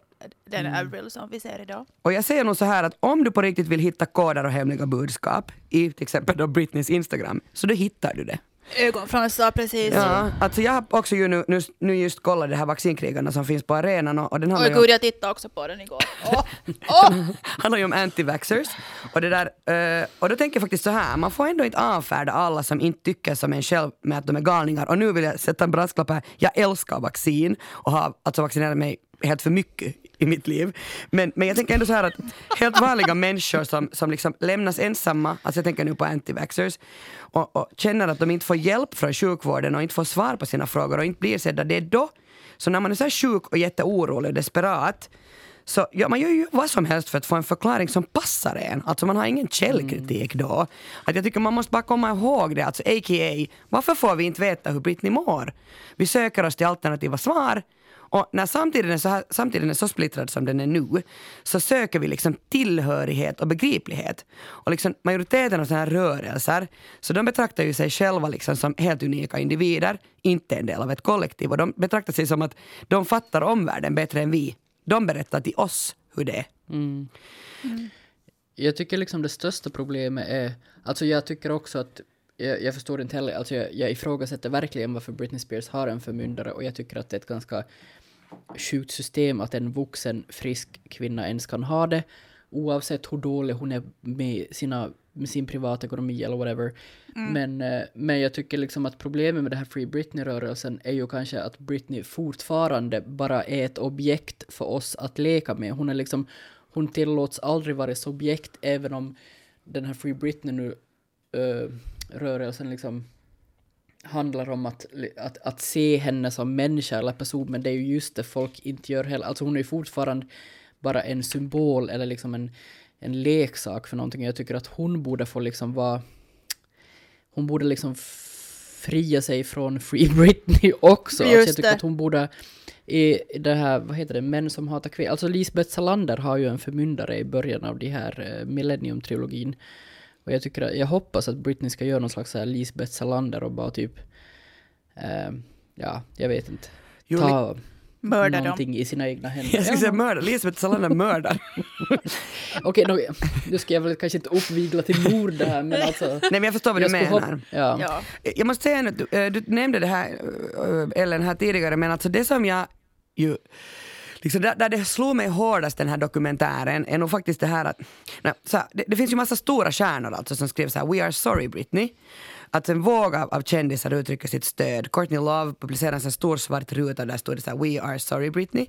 den Avril som vi ser idag. Och jag säger nog så här att om du på riktigt vill hitta koder och hemliga budskap i till exempel då Britneys Instagram, så då hittar du det. Ögonfransar, precis. Ja, alltså jag har också ju nu, nu, nu just kollat de här vaccinkrigarna som finns på arenan och, och den handlar Oj ju om- gud, jag tittade också på den igår. Åh, åh! handlar ju om anti-vaxxers. Och, det där, eh, och då tänker jag faktiskt så här, man får ändå inte avfärda alla som inte tycker som en själv med att de är galningar. Och nu vill jag sätta en brasklapp här, jag älskar vaccin och har alltså vaccinerat mig helt för mycket i mitt liv. Men, men jag tänker ändå så här att helt vanliga människor som, som liksom lämnas ensamma, alltså jag tänker nu på antivaxxers, och, och känner att de inte får hjälp från sjukvården och inte får svar på sina frågor och inte blir sedda, det är då, så när man är så här sjuk och jätteorolig och desperat, så ja, man gör ju vad som helst för att få en förklaring som passar en. Alltså man har ingen källkritik då. Att jag tycker man måste bara komma ihåg det, alltså a.k.a. varför får vi inte veta hur Britney mår? Vi söker oss till alternativa svar och när samtiden är, så här, samtiden är så splittrad som den är nu så söker vi liksom tillhörighet och begriplighet. Och liksom majoriteten av sådana här rörelser, så de betraktar ju sig själva liksom som helt unika individer, inte en del av ett kollektiv. Och de betraktar sig som att de fattar omvärlden bättre än vi. De berättar till oss hur det är. Mm. jag tycker liksom det största problemet är, alltså jag tycker också att, jag, jag förstår inte heller, alltså jag, jag ifrågasätter verkligen varför Britney Spears har en förmyndare och jag tycker att det är ett ganska sjukt system att en vuxen frisk kvinna ens kan ha det oavsett hur dålig hon är med, sina, med sin privatekonomi eller whatever. Men, eh, men jag tycker liksom att problemet med den här Free Britney-rörelsen är ju kanske att Britney fortfarande bara är ett objekt för oss att leka med. Hon är liksom, hon tillåts aldrig vara subjekt även om den här Free Britney nu eh, rörelsen liksom handlar om att, att, att se henne som människa eller person, men det är ju just det folk inte gör heller. Alltså hon är ju fortfarande bara en symbol eller liksom en, en leksak för någonting. Jag tycker att hon borde få liksom vara... Hon borde liksom fria sig från Free Britney också. Alltså jag Just tycker det. att hon borde i det här, vad heter det, Män som hatar kvinnor. Alltså Lisbeth Salander har ju en förmyndare i början av de här eh, Millennium-trilogin. Och jag tycker att, jag hoppas att Britney ska göra någon slags så här Lisbeth Salander och bara typ, eh, ja, jag vet inte, ta Mörda dem. någonting i sina egna händer. Jag skulle säga mördare, Lisbeth Salander mördar. Okej, nå, nu ska jag väl kanske inte uppvigla till mord det här, men alltså... Nej men jag förstår vad du jag menar. hopp- ja. Ja. Jag måste säga att du, eh, du nämnde det här, eh, Ellen, här tidigare, men alltså det som jag ju Liksom där, där det slog mig hårdast den här dokumentären är nog faktiskt det här att, nej, här, det, det finns ju massa stora stjärnor alltså som skrev så här “We are sorry Britney”. Att en våg av, av kändisar uttrycker sitt stöd. Courtney Love publicerade en stor svart ruta där stod det så här “We are sorry Britney”.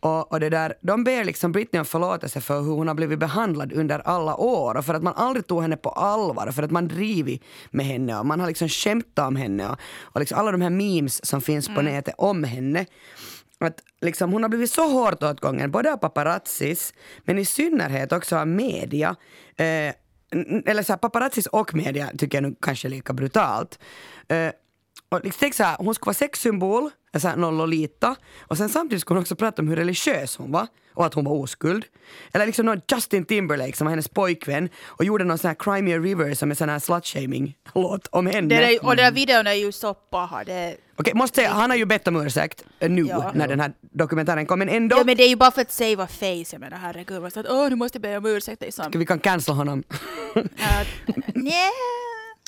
Och, och det där, de ber liksom Britney om förlåtelse för hur hon har blivit behandlad under alla år och för att man aldrig tog henne på allvar och för att man drivit med henne och man har liksom skämtat om henne och, och liksom alla de här memes som finns på nätet om henne. Att liksom, hon har blivit så hårt åtgången, både av paparazzis men i synnerhet också av media. Eh, eller så här, paparazzis och media tycker jag nu kanske är lika brutalt. Eh, och liksom, tänk så här, hon skulle vara sexsymbol, så här, någon och sen samtidigt skulle hon också prata om hur religiös hon var och att hon var oskuld. Eller liksom någon Justin Timberlake som var hennes pojkvän och gjorde någon sån här Cry Me a River som är sån här slut-shaming-låt om henne. Det är, och den där videon är ju så paha. Det, Okej, måste säga, han har ju bett om ursäkt eh, nu Ja. när den här dokumentären kom, men ändå, ja, men det är ju bara för att save face. Jag menar herregud. man sa att åh, nu måste jag be om ursäkt. Liksom. vi kan cancella honom. Uh, nej.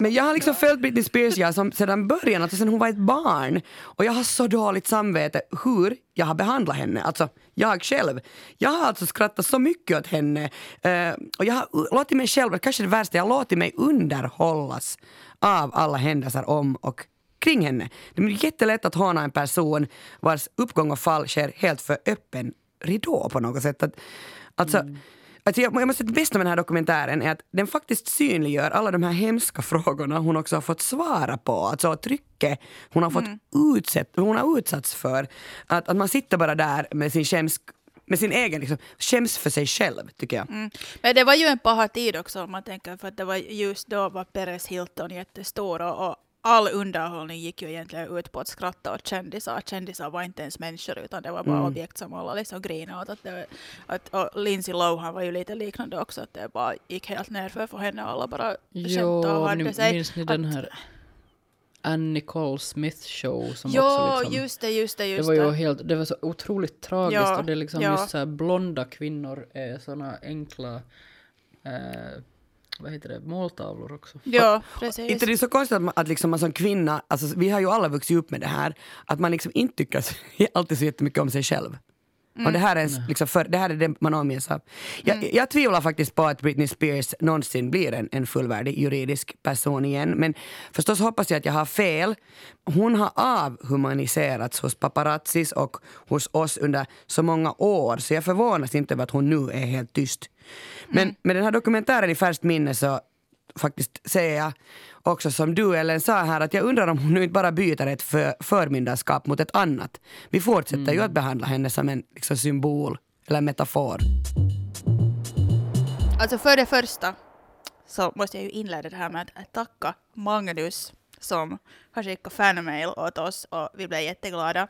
Men jag har liksom följt Britney Spears jag, som, sedan början, alltså sedan hon var ett barn. Och jag har så dåligt samvete hur jag har behandlat henne. Alltså, jag själv. Jag har alltså skrattat så mycket åt henne. eh, och jag har låtit mig själv, kanske det värsta, jag har låtit mig underhållas av alla händelser om och kring henne. Det är jättelätt att håna en person vars uppgång och fall sker helt för öppen ridå på något sätt. Att, alltså, Alltså jag, jag måste säga det bästa med den här dokumentären är att den faktiskt synliggör alla de här hemska frågorna hon också har fått svara på. Alltså trycket hon har fått utsätt, hon har utsatts för. Att, att man sitter bara där med sin skäms, med sin egen, liksom, skäms för sig själv tycker jag. Mm. Men det var ju en paha tid också om man tänker för att det var just då var Peres Hilton jättestor och, och all underhållning gick ju egentligen ut på att skratta åt kändisar. Kändisar var inte ens människor utan det var bara Mm. objekt som alla liksom grinade åt. Att det, att, och Lindsay Lohan var ju lite liknande också, att det bara gick helt nerför för henne alla bara skämtade och Jo, hade ni, sig. minns ni den här Ann Nicole Smith show som Ja, också liksom, just det, just det, det just var det. ju helt, det var så otroligt tragiskt Ja, och det är liksom ja. just så här blonda kvinnor är såna enkla, eh, vad heter det, måltavlor också. Ja, precis. Inte det är så konstigt att, man, att liksom man som kvinna, alltså vi har ju alla vuxit upp med det här, att man liksom inte tycker alltid så jättemycket om sig själv. Och det här, är liksom för, det här är det man omges av. Jag, jag tvivlar faktiskt på att Britney Spears någonsin blir en, en fullvärdig juridisk person igen. Men förstås hoppas jag att jag har fel. Hon har avhumaniserats hos paparazzis och hos oss under så många år så jag förvånas inte över att hon nu är helt tyst. Men med den här dokumentären i färskt minne så faktiskt säger jag också som du Ellen sa här att jag undrar om hon nu inte bara byter ett för, förmyndarskap mot ett annat. Vi fortsätter ju att behandla henne som en liksom, symbol eller metafor. Alltså för det första så måste jag ju inleda det här med att tacka Magnus som har skickat fanmail åt oss och vi blev jätteglada.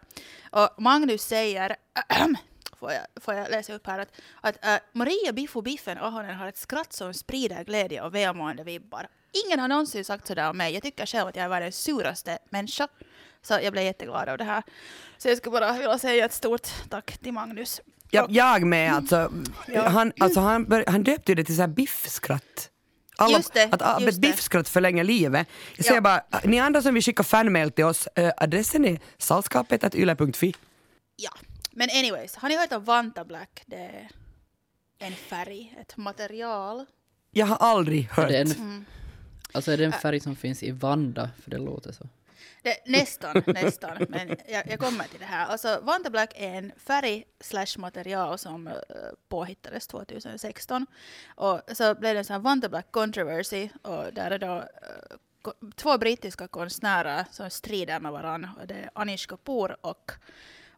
Och Magnus säger, får jag, får jag läsa upp här, att, att äh, Maria Biff och Biffen Ahonen har ett skratt som sprider glädje och välmående vibbar. Ingen har någonsin sagt sådär om mig. Jag tycker själv att jag är världens suraste människa. Så jag blev jätteglad av det här. Så jag skulle bara vilja säga ett stort tack till Magnus. Ja, jag med alltså. Han, alltså han, bör, han döpte det till så här biffskratt. Alla, Just det, att ah, just biffskratt förlänger livet. Jag säger Ja. bara, ni andra som vill skicka fanmail till oss, eh, adressen är salskapet.yle.fi. Ja, men anyways, har ni hört om Vanta Black? Det är en färg, ett material. Jag har aldrig hört. Det är en, Mm. Alltså är det en färg som finns i Vanda? För det låter så. Det, nästan, nästan. Men jag, jag kommer till det här. Alltså, Vanta Black är en färg slash material som uh, påhittades 2016. Och så blev det en sån här Vanta Black controversy. Och där är då uh, ko- två brittiska konstnärer som strider med varandra. Och det är Anish Kapoor och,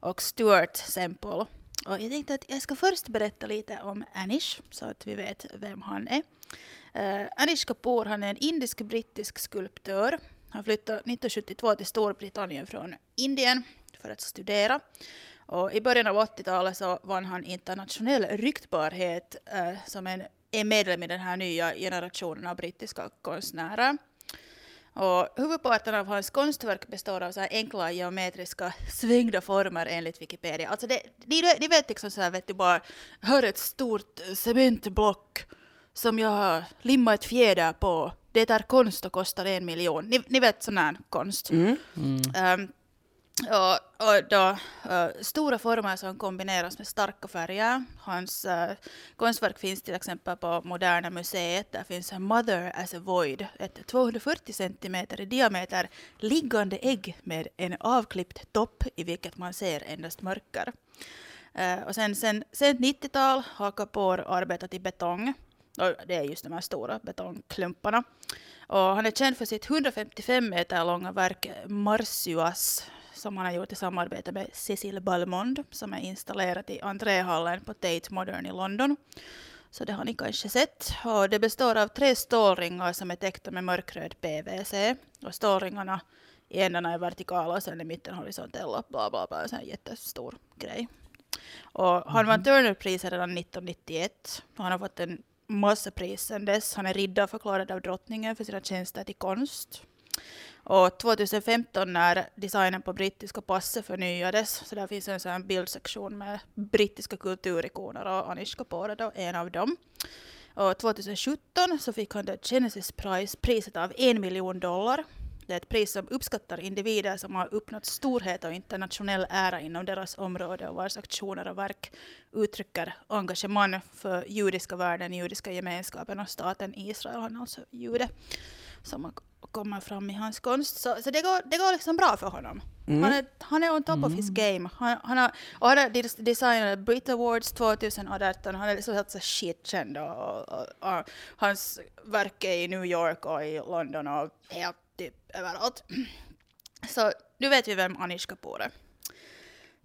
och Stuart Semple. Och jag tänkte att jag ska först berätta lite om Anish så att vi vet vem han är. Uh, Anish Kapoor han är en indisk-brittisk skulptör. Han flyttade 1972 till Storbritannien från Indien för att studera. Och I början av 80-talet så vann han internationell ryktbarhet uh, som en, en medlem i den här nya generationen av brittiska konstnärer. Och huvudparten av hans konstverk består av så här enkla geometriska svängda former enligt Wikipedia. Alltså det, de, de vet liksom så här, vet du bara, är ett stort cementblock som jag har limmat ett fjäder på. Det är konst och kostar en miljon. Ni, ni vet sån här konst. Ehm, och, och då, uh, stora former som kombineras med starka färger. Hans uh, konstverk finns till exempel på Moderna museet. Där finns en Mother as a Void, ett 240 centimeter i diameter liggande ägg med en avklippt topp i vilket man ser endast mörker. Uh, och sen, sen, sen 90-tal har Kapoor arbetat i betong. Och det är just de här stora betongklumparna. Och han är känd för sitt 155 meter långa verk Marsuas som han har gjort i samarbete med Cecil Balmond som är installerat i entréhallen på Tate Modern i London. Så det har ni kanske sett. Och det består av tre stålringar som är täckta med mörkröd PVC. Och stålringarna i ändarna är vertikala och sen i mitten horisontella. Bla bla bla, en sån här jättestor grej. Och han vann Turnerpriset redan 1991. Och han har fått en massa pris sedan dess. Han är riddarförklarad av drottningen för sina tjänster till konst. Och 2015 när designen på brittiska passet förnyades, så där finns en sån bildsektion med brittiska kulturikoner och Anish Kapoor är då en av dem. Och 2017 så fick han The Genesis Prize, priset av en miljon dollar. Det är ett pris som uppskattar individer som har uppnått storhet och internationell ära inom deras område och vars aktioner och verk uttrycker engagemang för judiska världen, judiska gemenskapen och staten Israel. Han är alltså jude som kommer fram i hans konst. Så, så det, går, det går liksom bra för honom. Han, är, han är on top of his game. Han, han har, och han har des- designat Brit Awards 2018. Han är liksom helt så shitkänd. Och, och, och, och hans verk är i New York och i London och helt typ överallt. Så nu vet vi vem Anish Kapoor är.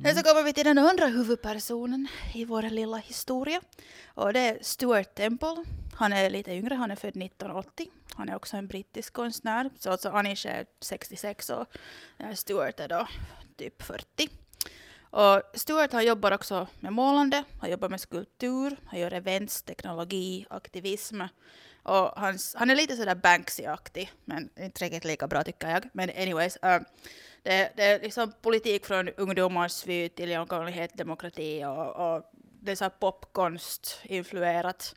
Sen så kommer vi till den andra huvudpersonen i vår lilla historia. Och det är Stuart Temple. Han är lite yngre, han är född 1980. Han är också en brittisk konstnär. Så alltså Anish är 66 och eh, Stuart är då typ 40. Och Stuart han jobbar också med målande, han jobbar med skulptur, han gör events, teknologi, aktivism. Och hans, han är lite sådär Banksy-aktig, men inte riktigt lika bra tycker jag. Men anyways, uh, det, det är liksom politik från ungdomars vy till jämlikhet, demokrati och, och det är så popkonst-influerat.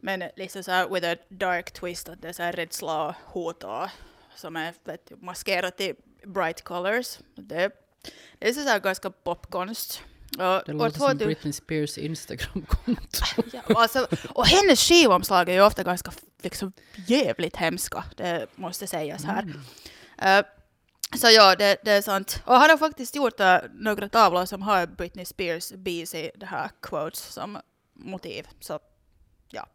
Men liksom så här with a dark twist, att det är så här rädsla och hot och, som är vet, du, maskerat i bright colors. Det, det är så här ganska popkonst. Och Det låter som 2000 Britney Spears Instagramkonto. Ja, och alltså, och hennes skivomslag är ju ofta ganska liksom, jävligt hemska, det måste sägas här. Eh, så ja, det, det är sant. Och han har faktiskt gjort uh, några tavlor som har Britney Spears i det här quotes som motiv. Så ja.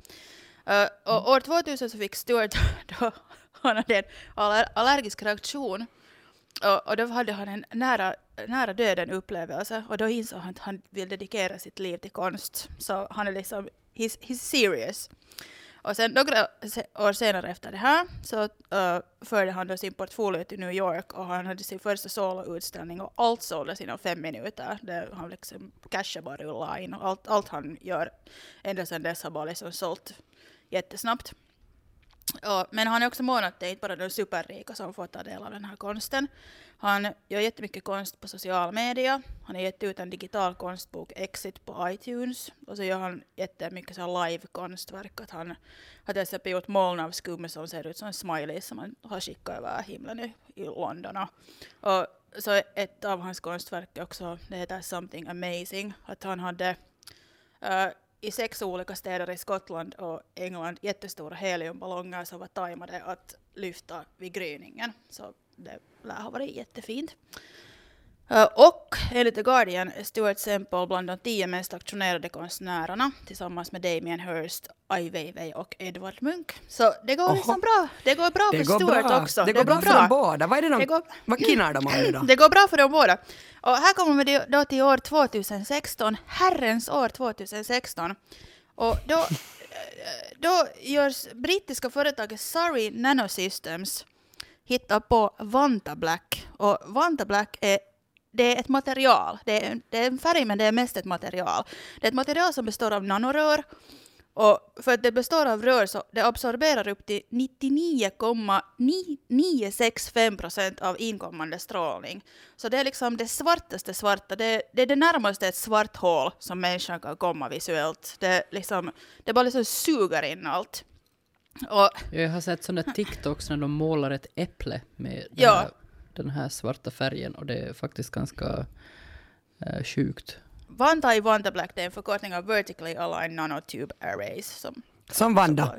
Eh, och år 2000 så fick Stuart då, han hade en aller, allergisk reaktion och, och då hade han en nära, nära döden upplevelse och då insåg han att han vill dedikera sitt liv till konst. Så han är liksom, he's, he's serious. Och sen några år senare efter det här så uh, förde han då sin portfolio till New York och han hade sin första soloutställning och allt såldes inom fem minuter. Där han liksom cashade bara rullade in och allt, allt han gör ända sedan dess har bara liksom sålt jättesnabbt. Ja, men han är också mån att det är inte bara de superrika som får ta del av den här konsten. Han gör jättemycket konst på social media. Han har gett ut en digital konstbok, Exit, på iTunes. Och så gör han jättemycket så live-konstverk. Att han har till exempel gjort moln av skum som ser ut som smileys som han har skickat över himlen i, i London. Och så ett av hans konstverk är också, det heter Something Amazing. Att han hade uh, i sex olika städer i Skottland och England jättestora heliumballonger som var tajmade att lyfta vid gryningen. Så det lär ha varit jättefint. Och enligt The Guardian är Stuart Semple bland de tio mest auktionerade konstnärerna tillsammans med Damien Hirst, Ai Weiwei och Edvard Munch. Så det går Oho. liksom bra. Det går bra Det för går Stuart bra. också. Det går bra för dem båda. Vad är det de, Det går- vad kinnar de om nu då? Det går bra för dem båda. Och här kommer vi då till år 2016, Herrens år 2016. Och då, eh, då görs brittiska företaget Surrey Nanosystems hitta på Vanta Black. Och Vanta Black är det är ett material. Det är, det är en färg men det är mest ett material. Det är ett material som består av nanorör. Och för att det består av rör så det absorberar upp till 99,965 procent av inkommande strålning. Så det är liksom det svartaste svarta. Det, det är det närmaste ett svart hål som människan kan komma visuellt. Det, liksom, det bara liksom suger in allt. Och Jag har sett sådana TikToks när de målar ett äpple med Ja. Den här svarta färgen och det är faktiskt ganska eh, sjukt. Vanta i Vanta Black det är en förkortning av Vertically Aligned Nanotube Arrays. Som, Som Vanda.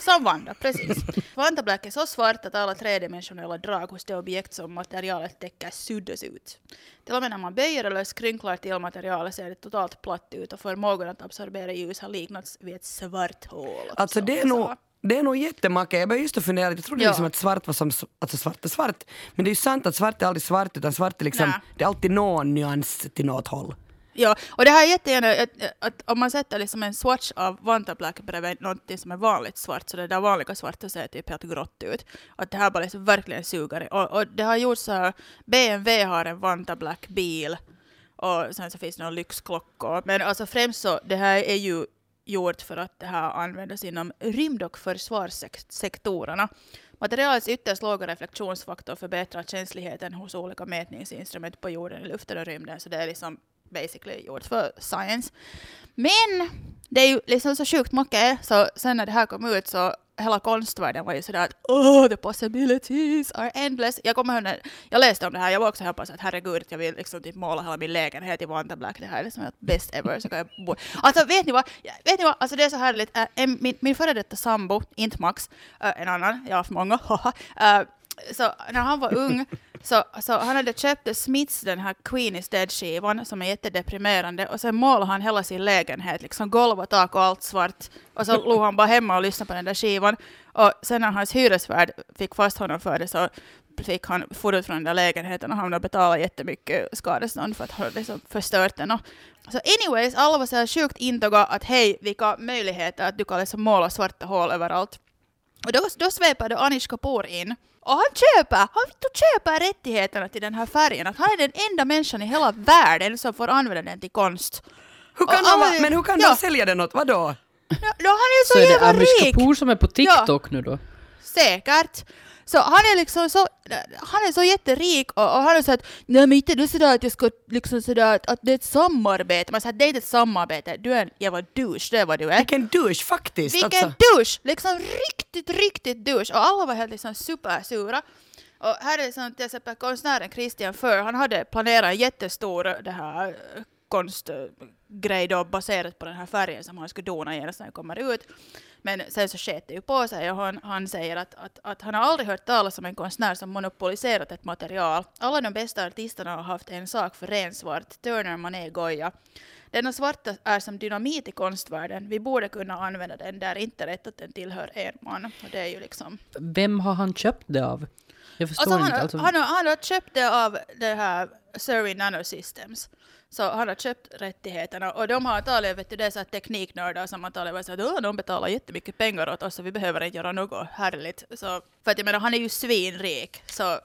Som Vanda, precis. Vanta Black är så svart att alla tredimensionella drag hos det objekt som materialet täcker suddas ut. Till och med när man böjer eller skrynklar till materialet ser det totalt platt ut och förmågan att absorbera ljus har liknats vid ett svart hål. Alltså det är nog. Det är nog jättemacka. Jag började just att fundera, jag trodde Ja. liksom att svart var som, alltså svart är svart. Men det är ju sant att svart är aldrig svart utan svart är liksom, Nej. det är alltid någon nyans till något håll. Ja, och det här är jättegärna att, att om man sätter liksom en swatch av Vanta Black bredvid något som är vanligt svart, så det där vanliga svarta ser typ helt grått ut. Att det här bara liksom verkligen suger. Och, och det har gjorts så här, BMW har en Vanta Black bil och sen så finns det några lyxklockor. Men alltså främst så, det här är ju gjort för att det här användes inom rymd och försvarssektorerna. Materialets ytterst låga reflektionsfaktor förbättrar känsligheten hos olika mätningsinstrument på jorden, i luften och rymden. Så det är liksom basically gjort för science. Men det är ju liksom så sjukt mycket, så sen när det här kom ut så hela konstvärlden var ju sådär att oh, the possibilities are endless. Jag kommer ihåg när jag läste om det här, jag var också hoppas att herregud, jag vill liksom typ måla hela min lägenhet i Vanta Black. Det här är liksom best ever. Så kan jag bo. Alltså vet ni vad? Vet ni vad? Alltså det är så härligt. Äh, en- min, min före detta sambo, inte Max, äh, en annan, jag har haft många, haha. Äh, så när han var ung så, så han hade köpt The Smiths, den här Queen is Dead-skivan som är jättedeprimerande och sen målade han hela sin lägenhet, liksom golv och tak och allt svart. Och så låg han bara hemma och lyssnade på den där skivan. Och sen när hans hyresvärd fick fast honom för det så fick han få ut från den där lägenheten och han betalade jättemycket skadestånd för att ha liksom förstört den. Och, så anyways, alla var så här sjukt intoga att hej, vilka möjligheter att du kan liksom måla svarta hål överallt. Och då, då svepade Anish Kapoor in. Och han köper, han vill köper rättigheterna till den här färgen. Att han är den enda människan i hela världen som får använda den till konst. Hur kan de, alla- va- men hur kan ja. de sälja den åt, vadå? Ja, då han är så, Så är det jävla Amish rik! Kapoor som är på TikTok nu då? Säkert. Så han är liksom så, han är så jätterik och, och han är så att nej men inte är sådär att jag ska liksom sådär att, att det är ett samarbete. Man säger det är inte ett samarbete, du är en jävla douche, det är vad du är. Vilken douche faktiskt. Vilken alltså. douche! Liksom riktigt, riktigt douche. Och alla var helt liksom supersura. Och här är liksom till exempel konstnären Christian För, han hade planerat en jättestor det här eh, konstgrej då baserat på den här färgen som han skulle dona genast när den kommer ut. Men sen så sket det ju på sig och han, han säger att, att, att han har aldrig hört talas om en konstnär som monopoliserat ett material. Alla de bästa artisterna har haft en sak för rensvart, Turner, Monet, Goya. Denna svarta är som dynamit i konstvärlden. Vi borde kunna använda den där inte rätt att den tillhör en man. Och det är ju liksom... Vem har han köpt det av? Jag förstår Alltså han, inte. har- Alltså, han, har, han har köpt det av det här Surrey Nanosystems. Så han har köpt rättigheterna och de har antagligen, vet du, det är så här tekniknördar som antagligen var så att "Åh, de betalar jättemycket pengar åt oss så vi behöver inte göra något härligt. Så, för att jag menar, han är ju svinrik så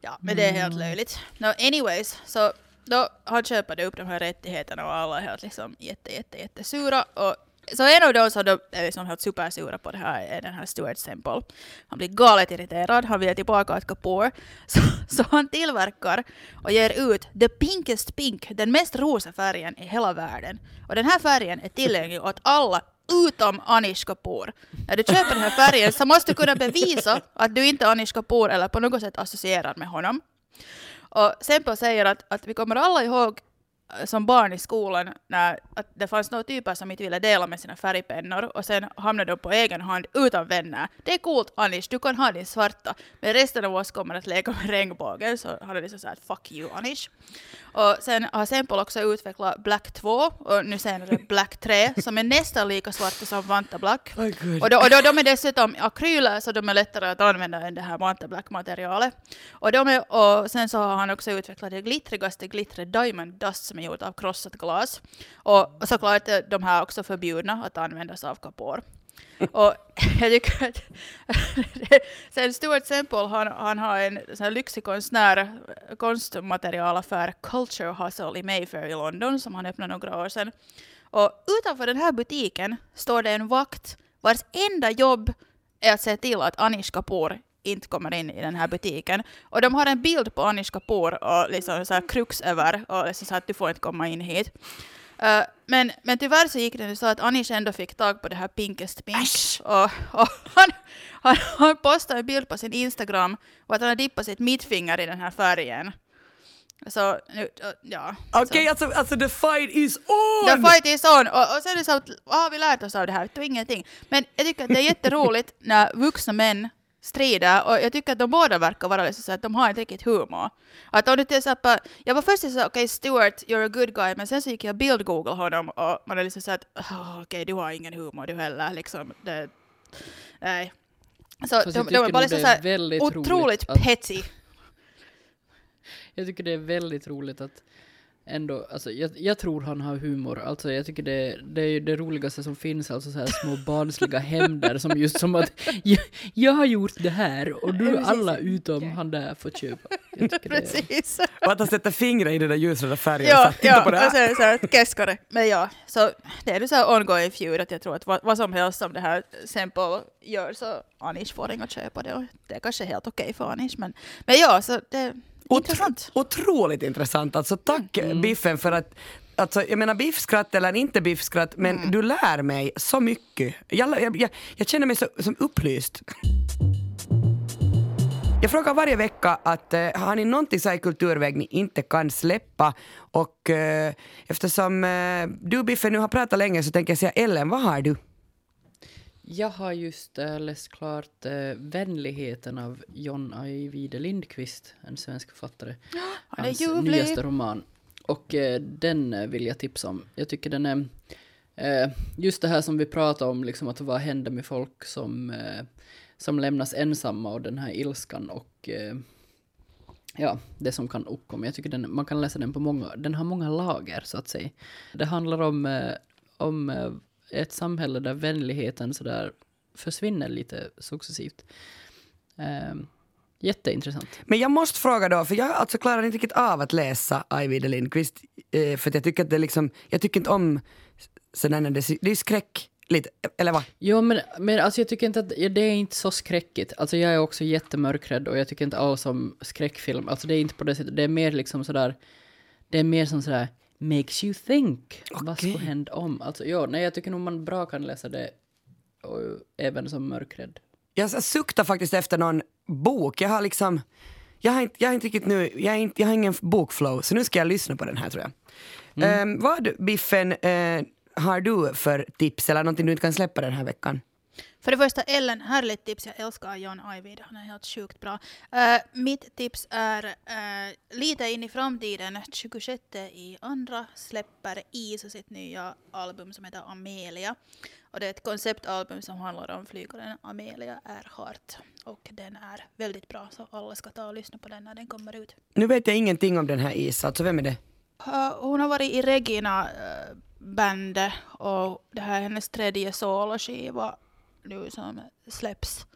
ja, men det är helt löjligt. No, anyways, så då han köpade upp de här rättigheterna och alla är helt liksom jätte, jätte, jättesura och så en av dem som som är helt supersura på det här är den här Stuart Semple. Han blir galet irriterad, han vill tillbaka åt Kapoor. Så, så han tillverkar och ger ut the pinkest pink, den mest rosa färgen i hela världen. Och den här färgen är tillgänglig åt alla utom Anish Kapoor. När du köper den här färgen så måste du kunna bevisa att du inte är Anish Kapoor eller på något sätt associerad med honom. Och Semple säger att, att vi kommer alla ihåg som barn i skolan när att det fanns några typer som inte ville dela med sina färgpennor och sen hamnade de på egen hand utan vänner. Det är coolt Anish, du kan ha din svarta, men resten av oss kommer att leka med regnbågen så han är liksom såhär fuck you Anish. Och sen har Semple också utvecklat Black 2 och nu senare Black 3 som är nästan lika svarta som Vanta Black. Oh. Och, då, och då, de är dessutom akryler så de är lättare att använda än det här Vanta Black-materialet. Och, de är, och sen så har han också utvecklat det glittrigaste glittret Diamond Dust som är gjort av krossat glas. Och såklart är de här också förbjudna att användas av Kapoor. Och jag tycker att sen Stuart Semple han, han har en sån här lyxig konstnär, konstmaterialaffär Culture Hustle i Mayfair i London som han öppnade några år sedan. Och utanför den här butiken står det en vakt vars enda jobb är att se till att Anish Kapoor inte kommer in i den här butiken. Och de har en bild på Anish Kapoor och liksom så här krux över och liksom så att du får inte komma in hit. Uh, men, men tyvärr så gick det nu så att Anish ändå fick tag på det här Pinkest Pink. Och, och han, han, han postade en bild på sin Instagram och att han har dippat sitt mittfinger i den här färgen. Så nu, ja. Okej, så. alltså, alltså the fight is on! The fight is on! Och, och sen är det så att, vad har vi lärt oss av det här? Det ingenting. Men jag tycker att det är jätteroligt när vuxna män strider och jag tycker att de båda verkar vara liksom så att de har inte riktigt humor. Att om du till exempel, jag var först så okej okay, Stuart, you're a good guy, men sen så gick jag bild-google honom och man är liksom så att oh, okej okay, du har ingen humor du heller liksom. Det, nej. Så Fast de, de är bara liksom så är här otroligt roligt att- petty. Jag tycker det är väldigt roligt att ändå, alltså jag, jag tror han har humor, alltså jag tycker det, det är det roligaste som finns, alltså så här små barnsliga hämnder som just som att jag, jag har gjort det här och du alla utom han där får köpa. Det Precis. Och att han sätter fingret i den där ljusröda färgen. Ja, så titta ja på det här. och sen så här, keskare. Men ja, så det är ju så här ongoing feud att jag tror att vad, vad som helst som det här Semple gör så Anish får inga köpa det och det är kanske helt okej för Anish men, men ja, så det intressant. Otroligt intressant. Alltså tack Mm. Biffen för att Alltså, jag menar biffskratt eller inte biffskratt, men Mm. du lär mig så mycket. Jag, jag, jag, jag känner mig så, som upplyst. Jag frågar varje vecka att eh, har ni någonting så här i kulturväg ni inte kan släppa? Och eh, eftersom eh, du Biffen nu har pratat länge så tänker jag säga Ellen, vad har du? Jag har just äh, läst klart äh, Vänligheten av John Ajvide Lindqvist, en svensk författare. Är Hans ljuvlig. nyaste roman. Och eh, den eh, vill jag tipsa om. Jag tycker den är... Eh, just det här som vi pratar om, liksom att vad händer med folk som, eh, som lämnas ensamma och den här ilskan och eh, ja, det som kan uppkomma. Jag tycker den, man kan läsa den på många, den har många lager så att säga. Det handlar om, eh, om eh, ett samhälle där vänligheten sådär försvinner lite successivt. Eh, jätteintressant. Men jag måste fråga då, för jag alltså klarar inte riktigt av att läsa Ajvide Lindqvist. Eh, för att jag tycker att det liksom, jag tycker inte om sådär när det, det är skräck lite, eller vad? Jo, men, men alltså jag tycker inte att det är inte så skräckigt. Alltså jag är också jättemörkrädd och jag tycker inte alls om skräckfilm. Alltså det är inte på det sättet. Det är mer liksom sådär, det är mer som sådär makes you think. Vad Okej. skulle hända om? Alltså ja, nej jag tycker nog man bra kan läsa det och, även som mörkrädd. Jag suktar faktiskt efter någon bok. Jag har liksom, jag har inte, jag har inte riktigt nu, jag, har inte, jag har ingen bokflow, så nu ska jag lyssna på den här tror jag. Mm. Eh, vad Biffen eh, har du för tips eller någonting du inte kan släppa den här veckan? För det första, Ellen, härligt tips. Jag älskar John Ajvide. Han är helt sjukt bra. Eh, mitt tips är eh, lite in i framtiden. 26 i andra släpper Iso sitt nya album som heter Amelia. Och det är ett konceptalbum som handlar om flygaren Amelia Earhart. Och den är väldigt bra, så alla ska ta och lyssna på den när den kommer ut. Nu vet jag ingenting om den här Isa, alltså vem är det? Uh, hon har varit i Regina uh, bandet och det här är hennes tredje soloskiva nu som släpps.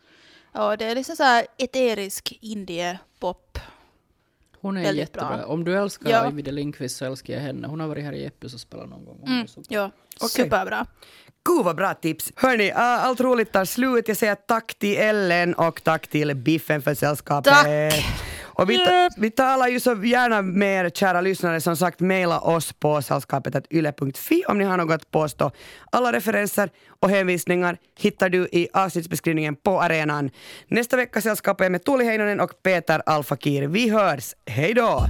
Och det är liksom så här eterisk indie-pop. Hon är väldigt jättebra. bra. Om du älskar Ja. Ivide Lindqvist så älskar jag henne. Hon har varit här i Jeppes och spelat någon gång. Mm, ja, Okej. superbra. Gud vad bra tips! Hörni, uh, allt roligt tar slut. Jag säger tack till Ellen och tack till Biffen för sällskapet. Tack. Och vi, ta, vi talar ju så gärna med er kära lyssnare. Som sagt, mejla oss på sällskapet.yle.fi om ni har något att påstå. Alla referenser och hänvisningar hittar du i avsnittsbeskrivningen på arenan. Nästa vecka sällskapet är med Tuuli Heinonen och Peter Alfakir. Vi hörs, hej då!